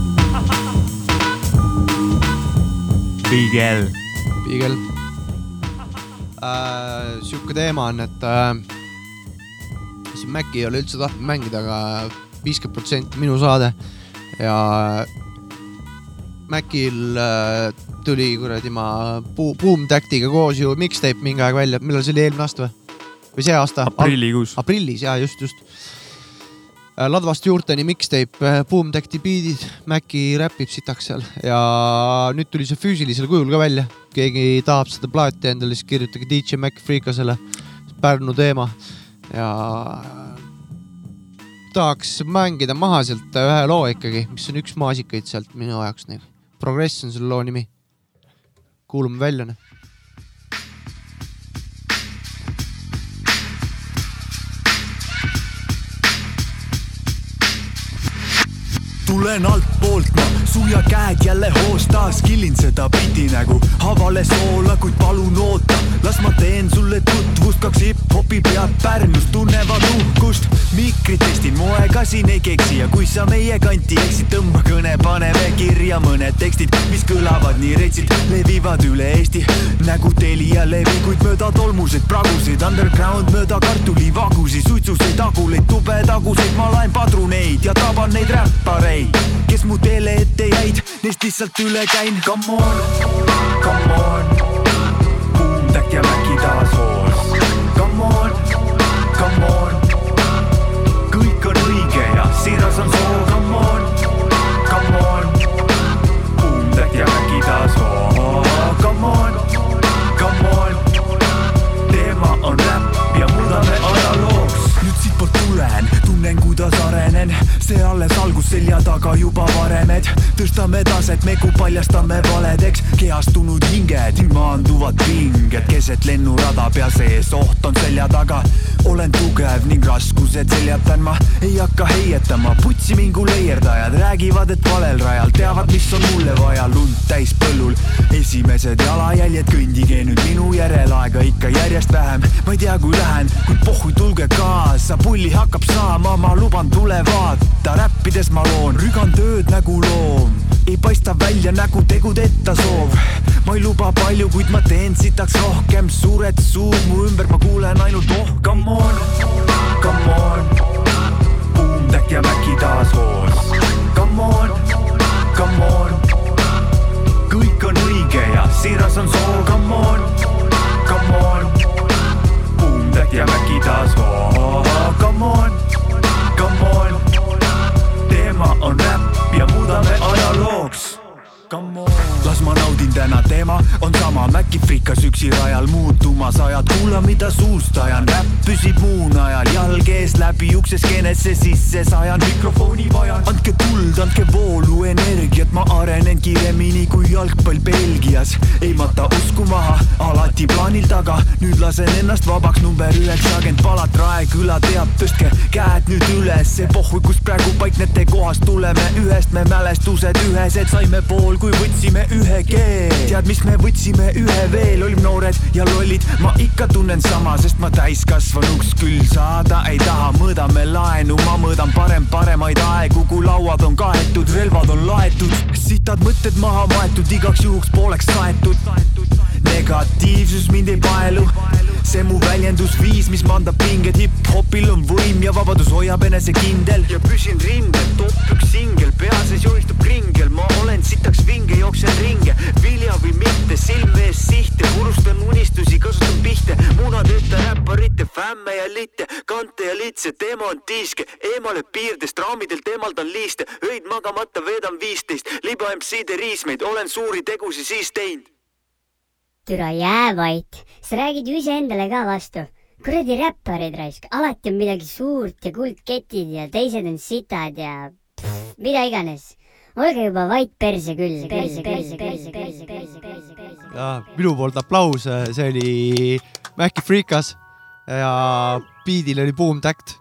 Big L. Big L äh,. sihuke teema on, et äh, siin Maci ei ole üldse tahtnud mängida, aga viiskümmend protsenti minu saade ja Macil äh, tuli kuradi ma Boom, Boom Tactiga koos ju mixtape mingi aeg välja, millal see oli, eelmine aasta või? või see aasta? Aprillikuus. aprillis ja just, just. ladvast juurteni mixtape, Boom Tacti beat'id, Maci räpib sitaks seal ja nüüd tuli see füüsilisel kujul ka välja. keegi tahab seda plaati endale, siis kirjutage DJ Mac Freekasele, Pärnu teema ja tahaks mängida maha sealt ühe loo ikkagi, mis on üks maasikaid sealt minu jaoks nagu. Progress on selle loo nimi. kuulame välja noh. Tulen altpoolt ma, suia käed jälle hoos taas killin seda biti nagu havale soola, kuid palun oota, las ma teen sulle tutvust, kaks hip-hopi pead Pärnus tunnevad uhkust. mikrit testin, moega siin ei keksi ja kui sa meie kanti eksid, tõmba kõne, paneme kirja mõned tekstid, mis kõlavad nii retsilt, levivad üle Eesti. Nagu Telia levi, kuid mööda tolmuseid pragusid, underground mööda kartulivagusi, suitsuseid, aguleid, tubetaguseid, ma laen padruneid ja taban neid räppareid, kes mu teele ette jäid, neist lihtsalt üle käin, come on, come on, Boom Tech ja Maci taas hoos, come on, come on, kõik on õige ja siiras on soov, come on, tunnen, kuidas arenen, see alles algus selja taga juba varemed, tõstame taset, megu paljastame valedeks, kehastunud hinged, maanduvad pinged. Keset lennurada pea sees, oht on selja taga. olen tugev ning raskused seljatan ma, ei hakka heietama, putsi mingu leierdajad räägivad, et valel rajal teavad, mis on mulle vaja, lund täis põllul. esimesed jalajäljed, kõndige nüüd minu järel, aega ikka järjest vähem, ma ei tea, kui lähen, kuid pohhui, tulge kaasa, pulli hakkab saama, ma luban, tule vaata, räppides ma loon, rügan tööd nagu loom, ei paista välja nägu tegudeta soov. ma ei luba palju, kuid ma teen sitaks rohkem, suured suud mu ümber, ma kuulen ainult oh, come on, come on, Boom Tech ja Maci taas hoos, come on, come on, kõik on õige ja siiras on soov, come on, come on, Boom Tech ja Maci taas hoos, come on, come on, teema on räpp ja muudame ajalooks. Las ma naudin täna, teema on sama, Maci frikas üksi rajal muutumas. Ajad, kuula, mida suust ajan, räpp püsib muun ajal, jalg ees läbi ukse skeenesse sisse. Sajan, mikrofoni vajan, andke tuld, andke voolu, energiat, ma arenen kiiremini kui jalgpall Belgias, ei mata usku maha, alati plaanil taga, nüüd lasen ennast vabaks, number üheksa agent Palat Raeküla teab, tõstke käed nüüd üles, pohhui, kus praegu paiknete kohast tuleme. Ühest, me mälestused ühesed, saime pool, kui võtsime ühe keel, tead, mis me võtsime? Ühe veel, olime noored ja lollid, ma ikka tunnen sama, sest ma täiskasvanuks küll saada ei taha, mõõdame laenu, ma mõõdan parem paremaid aegu, kui lauad on kaetud, relvad on laetud, sitad mõtted maha maetud, igaks juhuks pooleks saetud. Negatiivsus mind ei paelu, see mu väljendusviis, mis mandab pinged, hip-hopil on võim ja vabadus hoiab enesekindel. Ja püsin rindel, top üks singel, pea sees joonistub kringel, ma olen sitaks vinge, jooksen ringe, vilja või mitte, silme ees sihte, purustan unistusi, kasutan pihte, munadeta räpparite, fämme ja litte, kante ja litse, teema on tiiske, eemale piirdest, raamidelt eemaldan liiste, öid magamata veedan viisteist, liba MC-de riismeid, olen suuri tegusid siis teinud. Türa jää vait, sa räägid ju iseendale ka vastu. kuradi räpparid raisk, alati on midagi suurt ja kuldketid ja teised on sitad ja pff, mida iganes. olge juba vait perse küll, minu poolt aplaus, see oli Maci Freekas ja beat'il oli Boom Tact.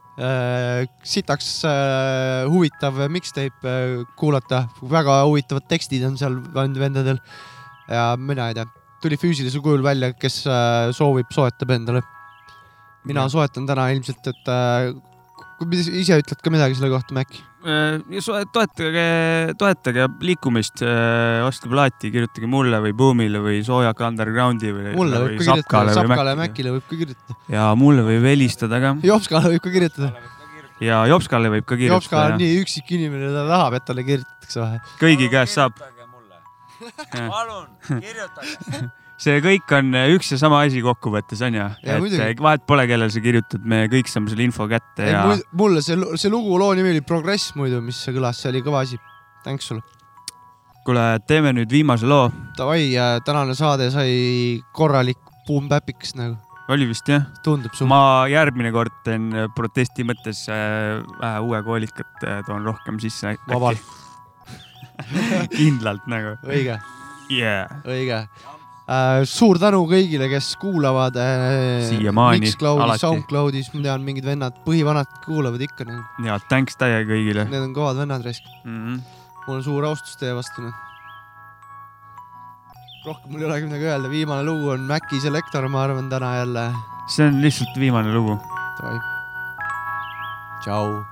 sitaks äh, huvitav mixtape äh, kuulata, väga huvitavad tekstid on seal vend- vendadel. Ja mina ei tea, tuli füüsilisel kujul välja, kes äh, soovib, soetab endale. mina soetan täna ilmselt, et äh, kui ise ütled ka midagi selle kohta, Mac? Äh, ja toetage, toetage liikumist, ostke plaati, kirjutage mulle või Boomile või Soojaka Undergroundi või. mulle võib ka kirjutada, Sapkale ja Macile võib ka kirjutada. ja mulle võib helistada ka. Jopskale võib ka kirjutada. ja Jopskale võib ka Jopska kirjutada on. nii üksik inimene, ta tahab, et talle kirjutatakse vahe. kõigi käest saab. palun, kirjutage. see kõik on üks ja sama asi kokkuvõttes on ju, Ja muidugi. et vahet pole, kellele sa kirjutad, me kõik saame selle info kätte ja mulle see, see lugu, loo nimi oli Progress muidu, mis kõlas, see oli kõva asi. Thanks sulle. kuule, teeme nüüd viimase loo. Davai, tänane saade sai korralik boom-bäpiks nagu. oli vist jah? tundub suht-. ma järgmine kord teen äh, protesti mõttes äh, vähe uue koolikat äh, toon rohkem sisse. Vabalt. kindlalt nagu. õige yeah.. õige äh,. suur tänu kõigile, kes kuulavad äh,. Siiamaani, Mixcloudis. SoundCloudis, ma tean, mingid vennad, põhivanad kuulavad ikka nagu.. ja thanks täie kõigile. Need on kõvad vennad raisk mm. -hmm. mul on suur austus teie vastu. rohkem mul ei olegi midagi öelda, viimane lugu on Maci Selector, ma arvan täna jälle. see on lihtsalt viimane lugu. tšau.